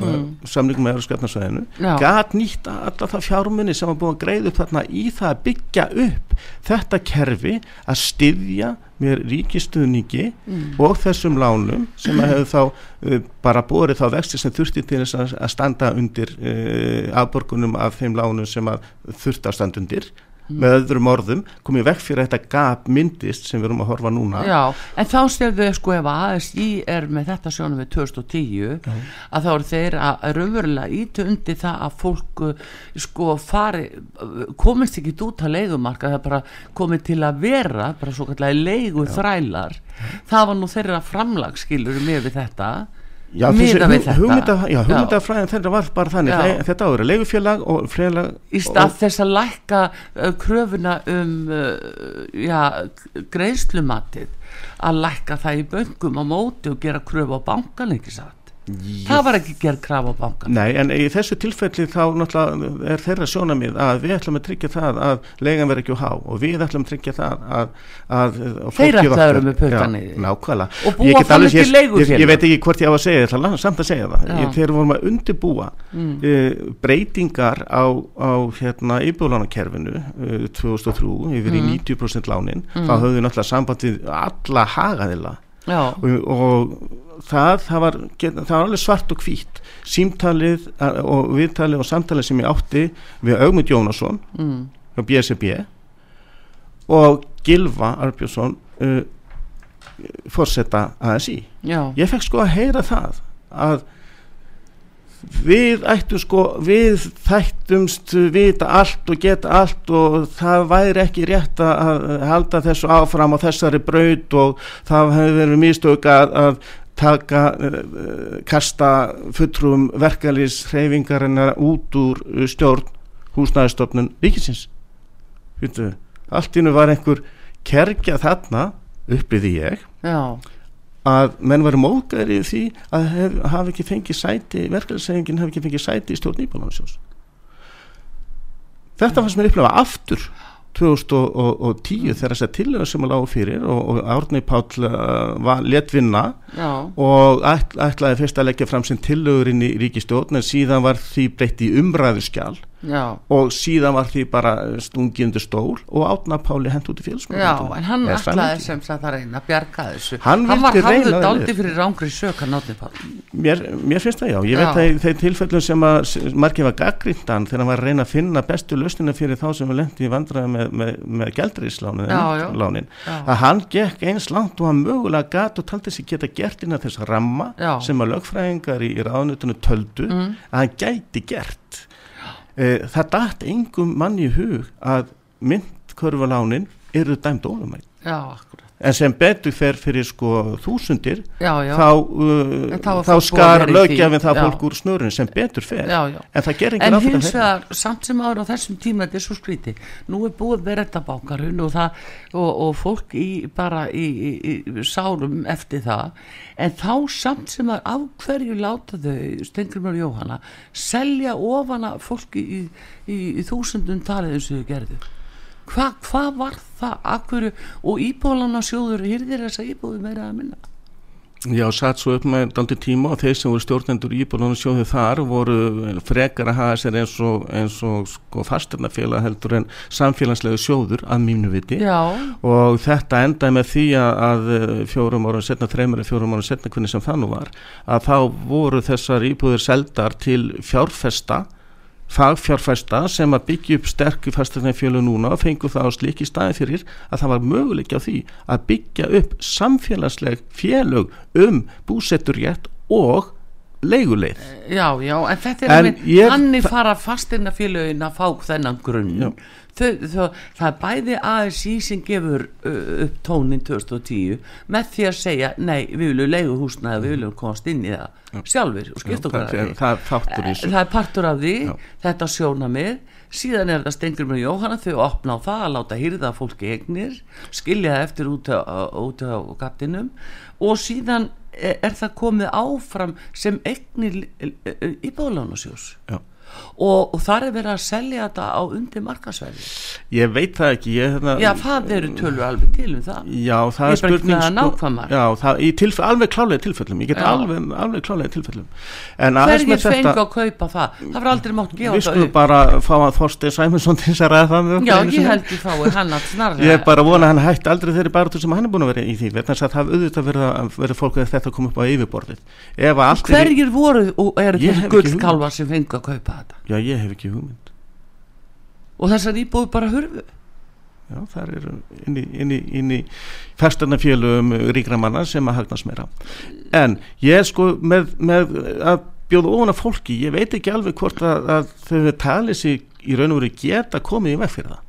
mm. samlingum með Európskjöfnarsvæðinu gat nýtt alltaf það fjármunni sem var búin að greiða upp þarna í það að byggja upp þetta kerfi að styðja með ríkistuðningi mm. og þessum lánum sem að hefur þá uh, bara borið þá vexti sem þurfti til þess að, standa undir uh, afborgunum af þeim lánum sem að þurfti að standa undir með öðrum orðum komið vekk fyrir þetta gap myndist sem við erum að horfa núna. Já, en þá stefðu sko ef ASI er með þetta sjónum við 2010 Já. að þá eru þeir að raunverulega ítu undir það að fólk uh, sko fari komist ekki út að leigumarka það bara komið til að vera bara svo kallega leigu þrælar það var nú þeirra framlagsskilur með við þetta Já, hugmyndafræðin þetta var bara þannig. Já. þetta áður leigufélag og frélag í stað þess að lækka kröfuna um já, greiðslumatið að lækka það í böngum á móti og gera kröfu á bankan ekki satt það var ekki gerð kraf á bankan Nei, en í þessu tilfelli þá náttúrulega er þeirra sjónamið að við ætlum að tryggja það að legan verður ekki á há og við ætlum að tryggja það að, að þeirra ætlaður með pökani nákvæmlega. Og búa fann ekki leigufélag ég, ég veit ekki hvort ég á að segja þetta, samt að segja það. Ég, þegar vorum að undirbúa mm. uh, breytingar á, á hérna, íbúlánakerfinu uh, 2003 yfir mm. í 90% lánin mm. þá höfðu náttúrulega samband við alla hagaðila og, og það, það var, það var alveg svart og hvít símtalið og viðtalið og samtalið sem ég átti við Augmund Jónasson mm. á BSB og Gilva Arbjörnsson uh, fórsetta ASI Já. ég fekk sko að heyra það að við ættum sko við þættumst vita allt og geta allt og það væri ekki rétt að halda þessu áfram á þessari braut og það hefur verið místöka að, að taka, uh, kasta fulltrúum verkalýs hreyfingarinnar út úr uh, stjórn húsnæðistofnun ríkisins Fyrtu, allt innu var einhver kerkja þarna uppliði ég Já. Að menn var móðgæri í því að hef, hafi ekki fengið sæti verkalýsreifingin hafi ekki fengið sæti í stjórn Íbalansjós þetta fannst mér upplefa aftur 2010 þegar þess að tilhöra sem að lágu fyrir og, og Árni Páll uh, let vinna Já. og ætl, ætlaði fyrst að leggja fram sem tilhögur inn í ríkistjórn en síðan var því breytt í umræðuskjál Já. og síðan var því bara stungindu stól og átna Páli hent út í félagsmjöld Já, en hann ætlaði sem sagt að reyna að bjarga þessu. Hann, hann var hafðið daldi fyrir rángri sök að náttúrulega Páli mér, mér finnst það já, ég já. veit að þeir tilfellum sem að margir var gaggrindan þegar hann var að reyna að finna bestu löstina fyrir þá sem var lendi í vandraði með, með, með gældriðslánin að hann gekk eins langt og hann mögulega gatt og taldi sig geta gert inn að þess ramma sem að lögfræðingar í, í ráðnutunum töldu mm. að hann gæti gert það dætt engum manni í hug að myndkörfulánin eru dæmt ólumætt en sem betur fer fyrir sko þúsundir já, já. þá, uh, þá, þá skar lögjafinn það fólk úr snurun sem betur fer. Já, en það ger enginn aftur en hins vegar samt sem ára á þessum tíma þetta er svo skríti nú er búið með rettabákarun og, og, og fólk í, bara í, í, í sárum eftir það. En þá samt sem að af hverju láta þau Stengrimur Jóhanna selja ofana fólki í þúsundum talið eins og þau gerðu hvað hva var það? Akkur, og íbólana sjóður hýrðir þessa íbóðu meira að minna? Já, satt svo upp með daldi tíma og þeir sem voru stjórnendur íbólana sjóðu þar voru frekar að hafa sér eins og, og sko fastarnafélag heldur en samfélagslegu sjóður að mínu viti. Já. og þetta endaði með því að fjórum ára setna, þreymur fjórum ára setna hvernig sem það nú var að þá voru þessar íbúður seldar til fjárfesta fagfjárfæsta sem að byggja upp sterku fastegnafjölu núna og fengu það á slik í staði fyrir að það var möguleik á því að byggja upp samfélagsleg fjölug um búsetturrétt og leiguleið. Já, já, en þetta er einmitt, ég- þannig fara fastirna félögin að fá þennan grunn. Já. Þau, þau, það er bæði ASI sem gefur upp tónin 2010 með því að segja, nei, við viljum leigu húsnaði, við viljum komast inn í það sjálfur og skipt okkur það, að það í þessu. það er partur af því, Já. þetta sjónamið síðan er þetta stengur með Jóhanna þau opna á það að láta hýrða fólki eignir skilja það eftir út á, út á gattinum og síðan er, er það komið áfram sem eignir íbúðlánasjós Já. Og, og þar er verið að selja þetta á undir markasverði Ég veit það ekki. Ég, hérna, já það eru tölur alveg til um það. Já, það er spurning það nákvæmar. Já, það, tilf, alveg klálega tilfellum Ég get alveg, alveg klálega tilfellum. Hverjir þetta að kaupa það? Það var aldrei mátt gefa Við þetta skulum bara fá að Þorstein Sæmundsson til þess að ræða það já ég held ég fái hann að snarra Ég bara vona hann hætti aldrei þeirri baráttu sem hann er búin að vera í því þess að það auðvitað verið fólk að þetta kom upp á yfirborðið. Er hverjir voru og eru ekki gullkálvar sem fengu að kaupa þetta. Já, ég hef ekki hugmynd. Og þessar íbúið bara hurfu? Já, það eru inn í, inn í, inn í festarnafélögum ríkra manna sem að hagnast meira. En ég sko með, með að bjóða ofan að fólki ég veit ekki alveg hvort að, að þau talið sig í raun og veru geta komið í veg fyrir það.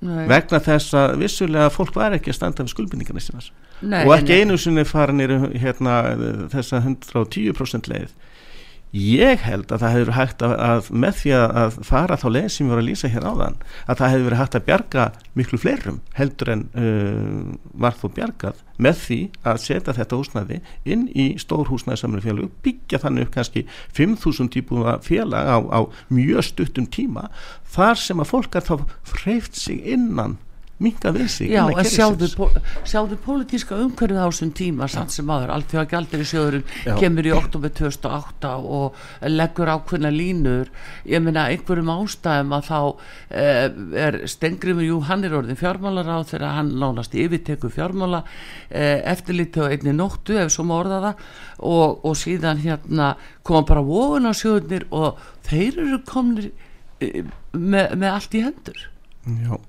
Nei. vegna þess að vissulega fólk var ekki að standa sinnas Nei, og ekki einu sinni fara nýri hérna, þessa 110% leið ég held að það hefur hægt að, að með því að, fara þá leið sem ég var að lýsa hér áðan að það hefur verið hægt að bjarga miklu fleirum heldur en uh, var þó bjargað með því að setja þetta húsnæði inn í stór húsnæði samlega félag byggja þannig upp kannski 5.000 típum félag á, á mjög stuttum tíma þar sem að fólk er þá freyft sig innan minga sig Já, en sjáðu, sjáðu pólitíska umhverfið á þessum tíma samt sem aður, allt því að gældir í sjóðurinn Já. kemur í oktober 2008 og leggur ákveðna línur. Ég meina einhverjum ástæðum að þá eh, er Stengrimur, jú hann er orðin fjármálar á þegar hann nánast yfirteku fjármála eh, eftirlítið á einni nóttu ef svo má orða það og, og síðan hérna koma bara vofun á sjóðurnir og þeir eru komnir eh, með, með allt í hendur. Já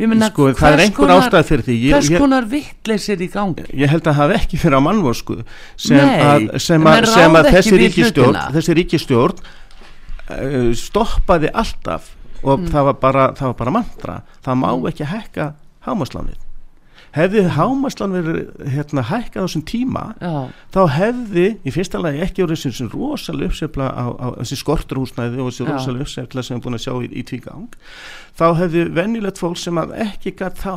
Ég meina, Sko, það er einhver konar- ástæð fyrir því. Ég, hvers ég, konar vittleysir í gangi? Ég held að hafa ekki fyrir á mannvosku sem Nei, að, sem að, sem að þessi ríkistjórn þessi ríkistjórn uh, stoppaði alltaf og Mm. það, var bara, það var bara mantra. Það má ekki hækka hámaslánið hefði hámaslán verið hérna, hækkað á þessum tíma já, þá hefði í fyrsta lagi ekki verið þessi rosalega uppsefla á, á þessi skorturhúsnæði og þessi rosalega uppsefla sem við erum búin að sjá í, í tvígang þá hefði venjulegt fólk sem að ekki gætt þá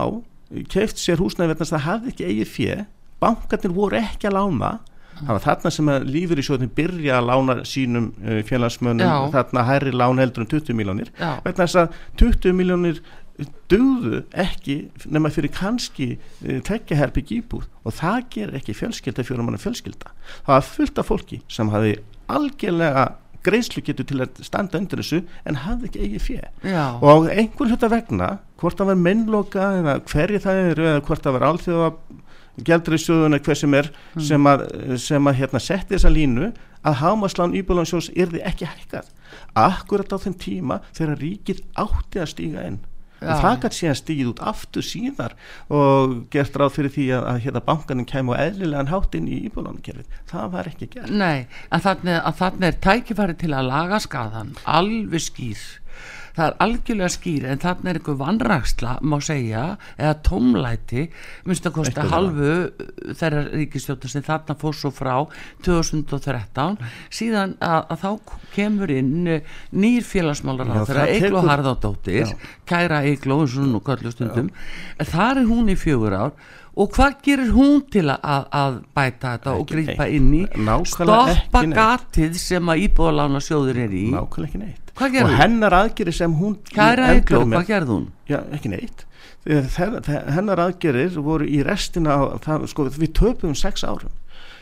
keift sér húsnæði þess að hafði ekki eigið fjö bankarnir voru ekki að lána. Það var þarna sem að lífur í sjóðin byrja að lána sínum félagsmönnum Já. þarna hærri lán heldur en 20 miljónir vegna þess að 20 miljónir dugðu ekki nema fyrir kannski uh, tekja herbygg íbúð. Og það ger ekki fjölskylda fyrir manna fjölskylda. Það var fullt af fólki sem hafi algjörlega greiðslu getur til að standa undir þessu en hafði ekki eigið fjö og einhver hluta vegna hvort það var mennloka eða hverju það eru eða hvort það var alþjóða gældriðsjóðuna hver sem er sem að, sem að hérna, setti þessa línu að hámaslán íbúlansjós yrði ekki hækkað. Akkurat á þeim tíma þegar ríkið átti að stíga inn Já. það gæti síðan stígið út aftur síðar og gert ráð fyrir því að, að hérna, bankanin kemur eðlilegan hátt inn í íbúlankerfið það var ekki gert. Nei að þannig er tækifæri til að laga skaðan alveg skýr það er algjörlega skýr en þannig er einhver vannraksla má segja eða tómlæti minnst að Einhverju halvu þeirra ríkistjóttur sem þarna fór svo frá 2013 síðan að, að þá kemur inn eh, nýr félagsmálar á þeirra tekur- Harðardóttir kæra Egil og svona nú kallu stundum. Þar er hún í fjögur ár. Og hvað gerir hún til að, að bæta þetta og Ekki grípa neitt. inn í? Stoppa gatið sem að íbúðalána sjóður er í. Nákvæmlega ekki neitt og hún? hennar aðgeri sem hún kæra endar Egil, með- hvað gerði hún? Já, ekki neitt. Þegar þe- þe- Hennar aðgerir voru í restina á, það, sko, við töpum sex árum.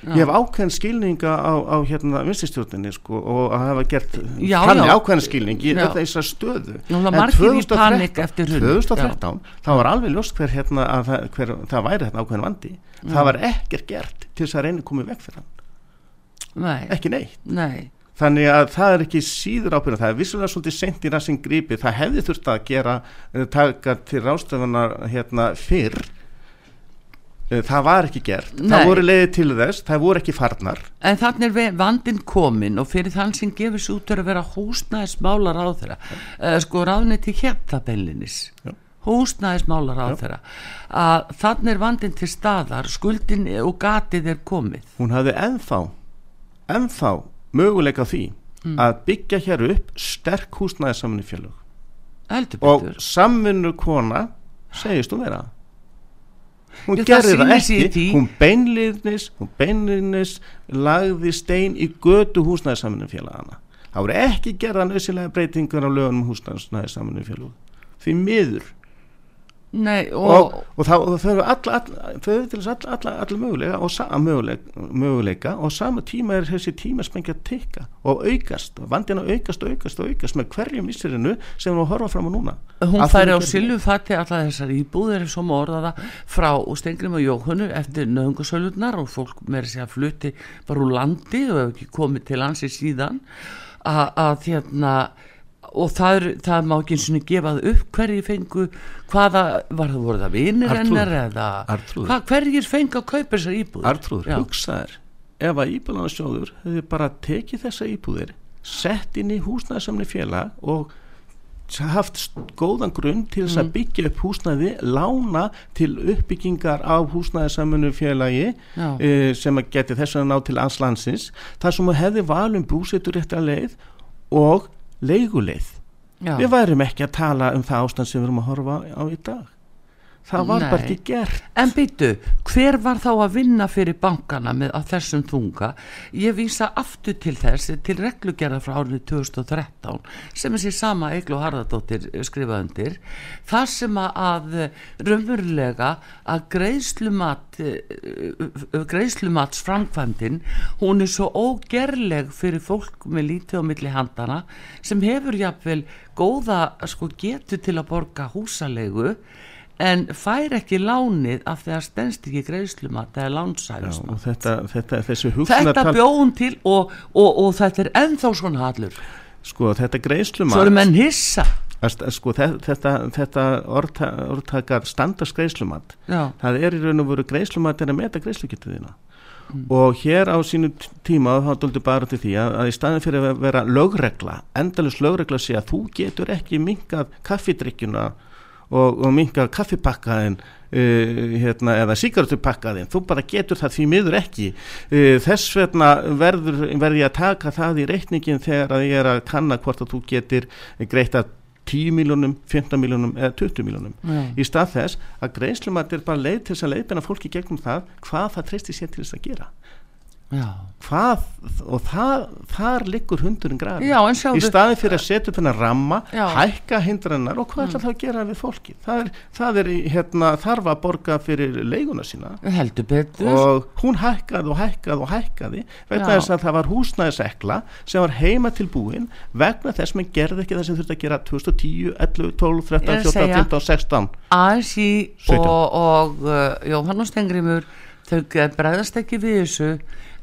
Já. Ég hef ákveðin skilninga á, á hérna vinstistjórninni sko og að hafa gert Já, þannig já. ákveðin skilning í þessar stöðu. En margir í 2013 panik eftir hrun. 2013, þá var alveg ljóst hver hérna að það, hver, það væri hérna ákveðin vandi. Það var ekkert gert til þess að koma í veg fyrir hann. Nei, Ekki neitt. nei þannig að það er ekki síður ábyrðan það er vissulega svolítið sent í rassin grípi það hefði þurft að gera eh, taka til rástöfunar hérna fyrr. Eh, það var ekki gert, Nei. það voru leiðið til þess það voru ekki farnar. En þannig er vandinn komin og fyrir þann sem gefur sér út að vera húsnæðismálar á þeirra uh, sko ráðniti hérna beinlinis Já. húsnæðismálar á þeirra að þannig er vandinn til staðar skuldin og gatið er komið. Hún hafði ennþá ennþá möguleika því Mm. að byggja hér upp sterk húsnæðisamni félög heldur og samvinnu kona segist hún vera. Hún Já, gerði það ekki. hún beinliðnis hún beinliðnis lagði stein í götu húsnæðisaminu félagana það voru ekki gerða nöðsilega breytingar á lögunum húsnæðisaminu félög því miður Nei, og, og, og, það, þau eru alla, alla, þau eru til þess alla, alla, alla möguleika og sa, möguleika, möguleika og sama tíma er þessi tíma spengja að tikka og aukast, vandina aukast og aukast og aukast með hverjum vissirinu sem við horfa fram á núna. Hún færi á silfufatti allar þessar íbúðir svo má orða það frá Stengrim og Jóhannu eftir nöðungasölurnar og fólk með þess að flutti bara úr landi og hefur ekki komið til lansi síðan að, hérna og það, er, það má ekki eins og gefað upp hverjir fengu hvaða var það voru það Arnþrúður. hennar eða hvað, hverjir fengu að kaupa þessar íbúðir? Artrúður, hugsaður ef að íbúðanarsjóður hefði bara tekið þessa íbúðir sett inn í húsnæðisamni félag og haft góðan grunn til þess Mm. að byggja upp húsnæði lána til uppbyggingar á húsnæðisamnu félagi e, sem að geti þess að ná til anslandsins þar sem hefði valum búsetur rétt að leið og leiguleið Já. við værum ekki að tala um það ástand sem við erum að horfa á í dag það var bara Nei. ekki gert En býtu, hver var þá að vinna fyrir bankana með að þessum þunga? Ég vísa aftur til þess, til reglugerða frá árið 2013 sem þessi sama Egil og Harðardóttir skrifaði undir, þar sem að, raunverulega að greiðslumat, greiðslumats framkvæmdin, hún er svo ógerleg fyrir fólk með lítið á milli handana sem hefur jafnvel góða sko, getu til að borga húsalegu en fær ekki lánið af því að stendst ekki greiðslumat eða lánsæðismat þetta, þetta, þetta bjóðum til og, og, og þetta er ennþá svona hallur. Sko þetta svo greiðslumat eru menn hissa. Að st- sko þe- þetta, þetta orðta, orðtakar standast greiðslumat. Já, það er í raun og veru greiðslumat er að meta greiðslugjötu þína. Og hér á sínu tíma þá dóldi bara til því að, að í staðin fyrir að vera lögregla, endalus lögregla sé að þú getur ekki minkað kaffidrykkjuna og, og minkað kaffipakkaðin uh, hérna, eða sigaretupakkaðin þú bara getur það því miður ekki. Uh, þess vegna verður, verður ég að taka það í reikningin þegar að ég er að kanna hvort að þú getur greita 10 miljónum, 15 miljónum eða 20 miljónum já, í stað þess að greiðslumat er bara leið til þess að leiðbina fólki gegnum það hvað það treysti sér til þess að gera. Hvað, og það, þar liggur hundurinn grafi Já, en sjáðu- í staði fyrir að setja upp hennar ramma Já. Mm. hækka hindrannar og hvað ætla það að gera við fólki það er, það er hérna, þarf að borga fyrir leiguna sína. Og hún hækkaði og hækkaði og hækkaði vegna þess að það var húsnæðisekla sem var heima tilbúin vegna þess að mann gerði ekki það sem þurfti að gera 2010, 11, 12, 13, Ég er að 14, segja- 15, 16 ASI 17. og, og uh, Jóhann Stengrimur þau bregðast ekki við þessu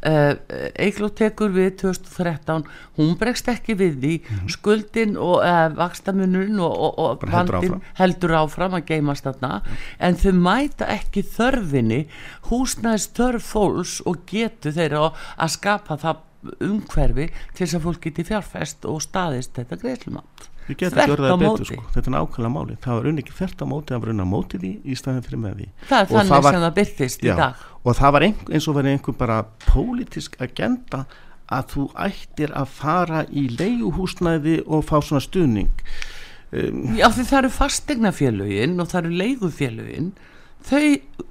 Eigló tekur við 2013 hún bregst ekki við því. Skuldin og uh, vakstamunurinn og, og, og Bara heldur áfram. heldur áfram að geimast þarna. En þau mæta ekki þörfinni húsnæðis þörf fólks og getu þeirra að skapa það umhverfi til þess að fólk geti fjárfest og staðist þetta greiðslumat. Við getum Þvert ekki orðað á það betur sko, þetta er nákvæmlega máli það var unni ekki þvert á móti, það var unni á móti því í staðin fyrir með því. Það er Og þannig það var- sem það byrtist í dag og það var einhver, eins og verið einhver bara pólitísk agenda að þú ættir að fara í leiguhúsnæði og fá svona stuðning. Um, Já því það eru fastegnafélögin og það eru leigufélögin þau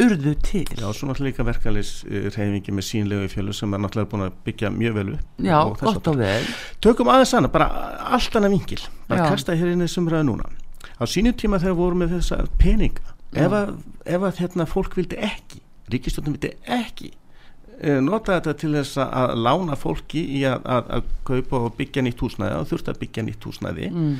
urðu til. Já, svo náttúrulega líka verkalis reyfingi með sínlegu fjölu sem er náttúrulega búin að byggja mjög vel upp Já, og gott og vel. Tökum aðeins annað, bara allt annað vingil bara Já. kasta hér inn í þessum ræðu núna. Á sínu tíma þegar voru með þessa peninga ef að, ef að hérna, fólk vildi ekki ríkistjóttin vildi ekki uh, nota þetta til þess að- lána fólki í að, að, að kaupa og byggja nýtt húsnæði og þurfti að byggja nýtt húsnæði mm.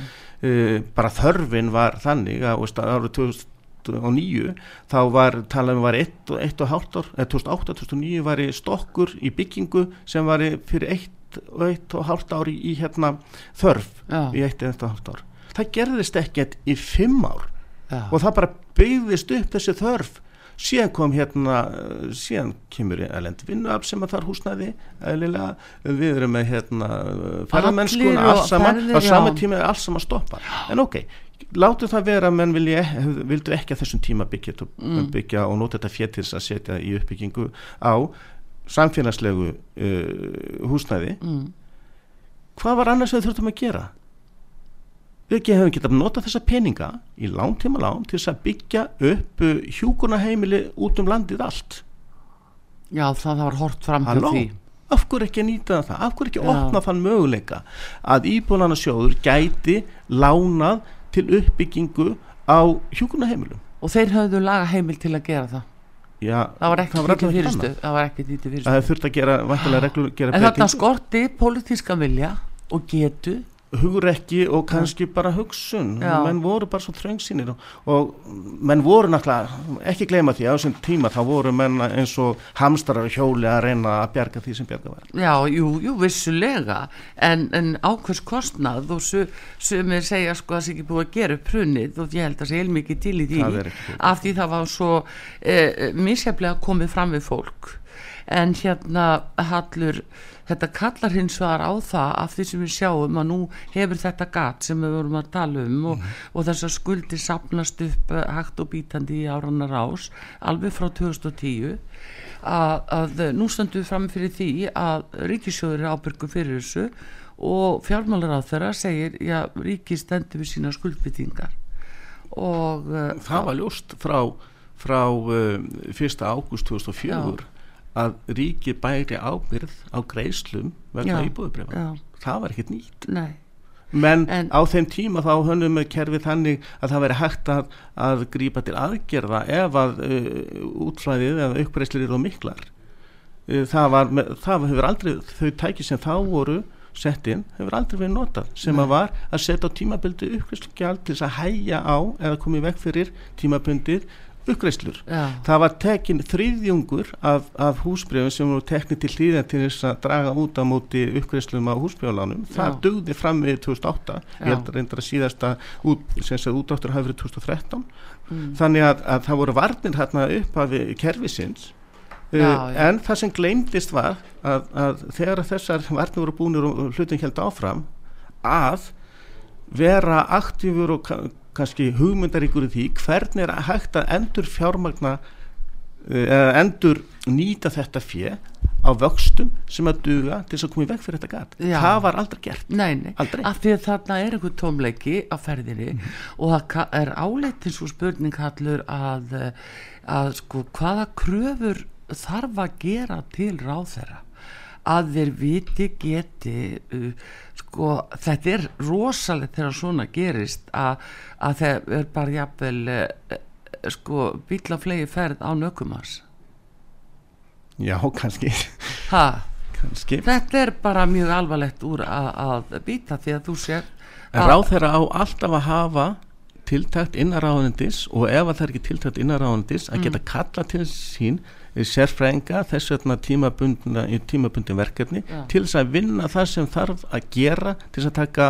uh, bara þörfin var þannig að árið 2009 þá var talað um var 1 og 1 og hálft ár eða 2008, 2009 var í stokkur í byggingu sem var fyrir 1 eitt og eitt og hálft ár í, hérna þörf Já. í eitt og eitt og hálft ár það gerðist ekkert í fimm ár Já. og það bara byggðist upp þessi þörf síðan kom hérna eh, síðan kemur elend vinnuafl sem að þar húsnaði eðlilega, við erum með hérna ferðamennskuna, Allir og allt saman. á sama tíma er allt saman stoppa en ok, látum það vera menn vilja, vildu ekki að þessum tíma byggja, mm. byggja og nota þetta þess að setja í uppbyggingu á samfélagslegu uh, húsnæði. Mm. hvað var annars við þurftum að gera við ekki hefum getað nota þessa peninga í langtíma lán til þess að byggja upp hjúkunaheimili út um landið allt. Já, það var hort fram Halló, því. Af hverju ekki nýta það? Af hverju ekki Já. opna þann möguleika að íbúðanasjóður gæti lánað til uppbyggingu á hjúkunaheimilum og þeir höfðu laga heimil til að gera það. Já, það var allavega ekki fyrirstu það var ekki lítið fyrirstu. það þurft að gera gera en þarna skorti pólitíska vilja og getu hugrekki og kannski bara hugsun. Já. menn voru bara svo þröngsýnir og, og menn voru náttúrulega ekki gleyma því á þessum tíma þá voru menn eins og hamstrar og hjóli að reyna að bjarga því sem bjarga var. Já, jú, jú, vissulega. En, en ákveðs kostnað og su, sumir segja sko að það sé ekki búið að gera upp hrunið og ég held að sé heilmikið til í því Það er af því það var svo eh, misjaflega komið fram við fólk en hérna hallur þetta kallar hins vegar á það af því sem við sjáum að nú hefur þetta gat sem við vorum að tala um og, og þessar skuldir sapnast upp eh, hægt og bítandi í áranar ás alveg frá 2010 að, að nú stöndum við fram fyrir því að ríkisjóður er ábyrgu fyrir þessu og fjármálar á þeirra segir já, ríki stendur við sína skuldbyttingar og uh, það var ljóst frá, frá um, 1. ágúst 2004 að ríki bæri ábyrð á greislum vegna já, það var ekkert nýtt. Nei. Menn En- á þeim tíma þá hönnum kerfið þannig að það veri hægt að, að grípa til aðgerða ef að uh, útflæðið eða uppgreislir eru miklar. Uh, það, var, það hefur aldrei þau tæki sem þá voru sett inn hefur aldrei verið notað sem Nei. að var að setja á tímabildi uppgreislugjald til þess að hæja á eða komið vekk fyrir tímabundið uppgreislur það var tekin þriðjungur af, af húsbreyfum sem voru teknið til hlýðan til þess að draga út á móti uppgreiðslum á húsbreyflánum það Já. dugði fram við 2008 ég Já. held að reyndar að síðasta út, sem sagt útdáttur hafi verið 2013 mm, þannig að, að það voru varnir hérna upp af kerfisins. Já, uh, já. en það sem gleymdist var að, að þegar þessar varnir voru búinir og hlutin held áfram að vera aktífur og kannski hugmyndaríkur í því hvernig er hægt að endur fjármagna eða endur nýta þetta fjö á vöxtum sem að duga til þess að koma í veg fyrir þetta gat. Já. það var aldrei gert. Nei, nei. Aldrei. af því að þarna er einhver tómleiki á ferðinni og það er áleitin svo spurning hallur að, eh, að sko hvaða kröfur þarf að gera til ráðherra að þeir viti geti uh, sko þetta er rosalegt þegar svona gerist að, að þeir er bara jafnvel uh, sko bíla flegi ferð á nökumars já, kannski, ha, kannski. þetta er bara mjög alvarlegt úr að, að býta því að þú sér en ráð þeirra á alltaf að hafa tiltækt innaráðundis og ef að það er ekki tiltækt innaráðundis að geta kalla til sín sérfræðinga þess vegna tímabundna, í tímabundin verkefni Já. til þess að vinna það sem þarf að gera til þess að taka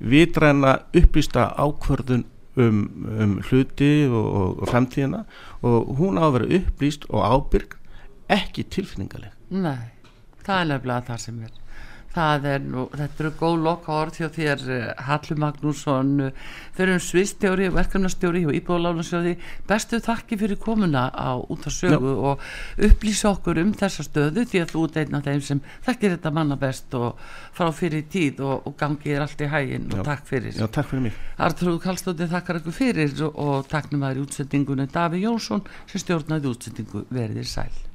vitræna upplýsta ákvörðun um, um hluti og, og, framtíðina. Og hún á að vera upplýst og ábyrg ekki tilfinningaleg. Nei, það er nefnilega það sem er er nú, þetta eru góð loka orð hjá þér uh, Hallur Magnússon. Fyrir um sviðstjóri og verkefnastjóri og íbúðalánasjóði. Bestu þakki fyrir komuna á út af sögu og upplýsa okkur um þessa stöðu því að þú ert einn af þeim sem þekkir þetta manna best og frá fyrir tíð og, og gangið er allt í hægin og Já. takk fyrir. Já, takk fyrir mig. Artrúð Kallstóttir þakkar ykkur fyrir og, og takknum aðri útsendingunni. Daví Jónsson sem stjórnaði útsendingu verðir sæl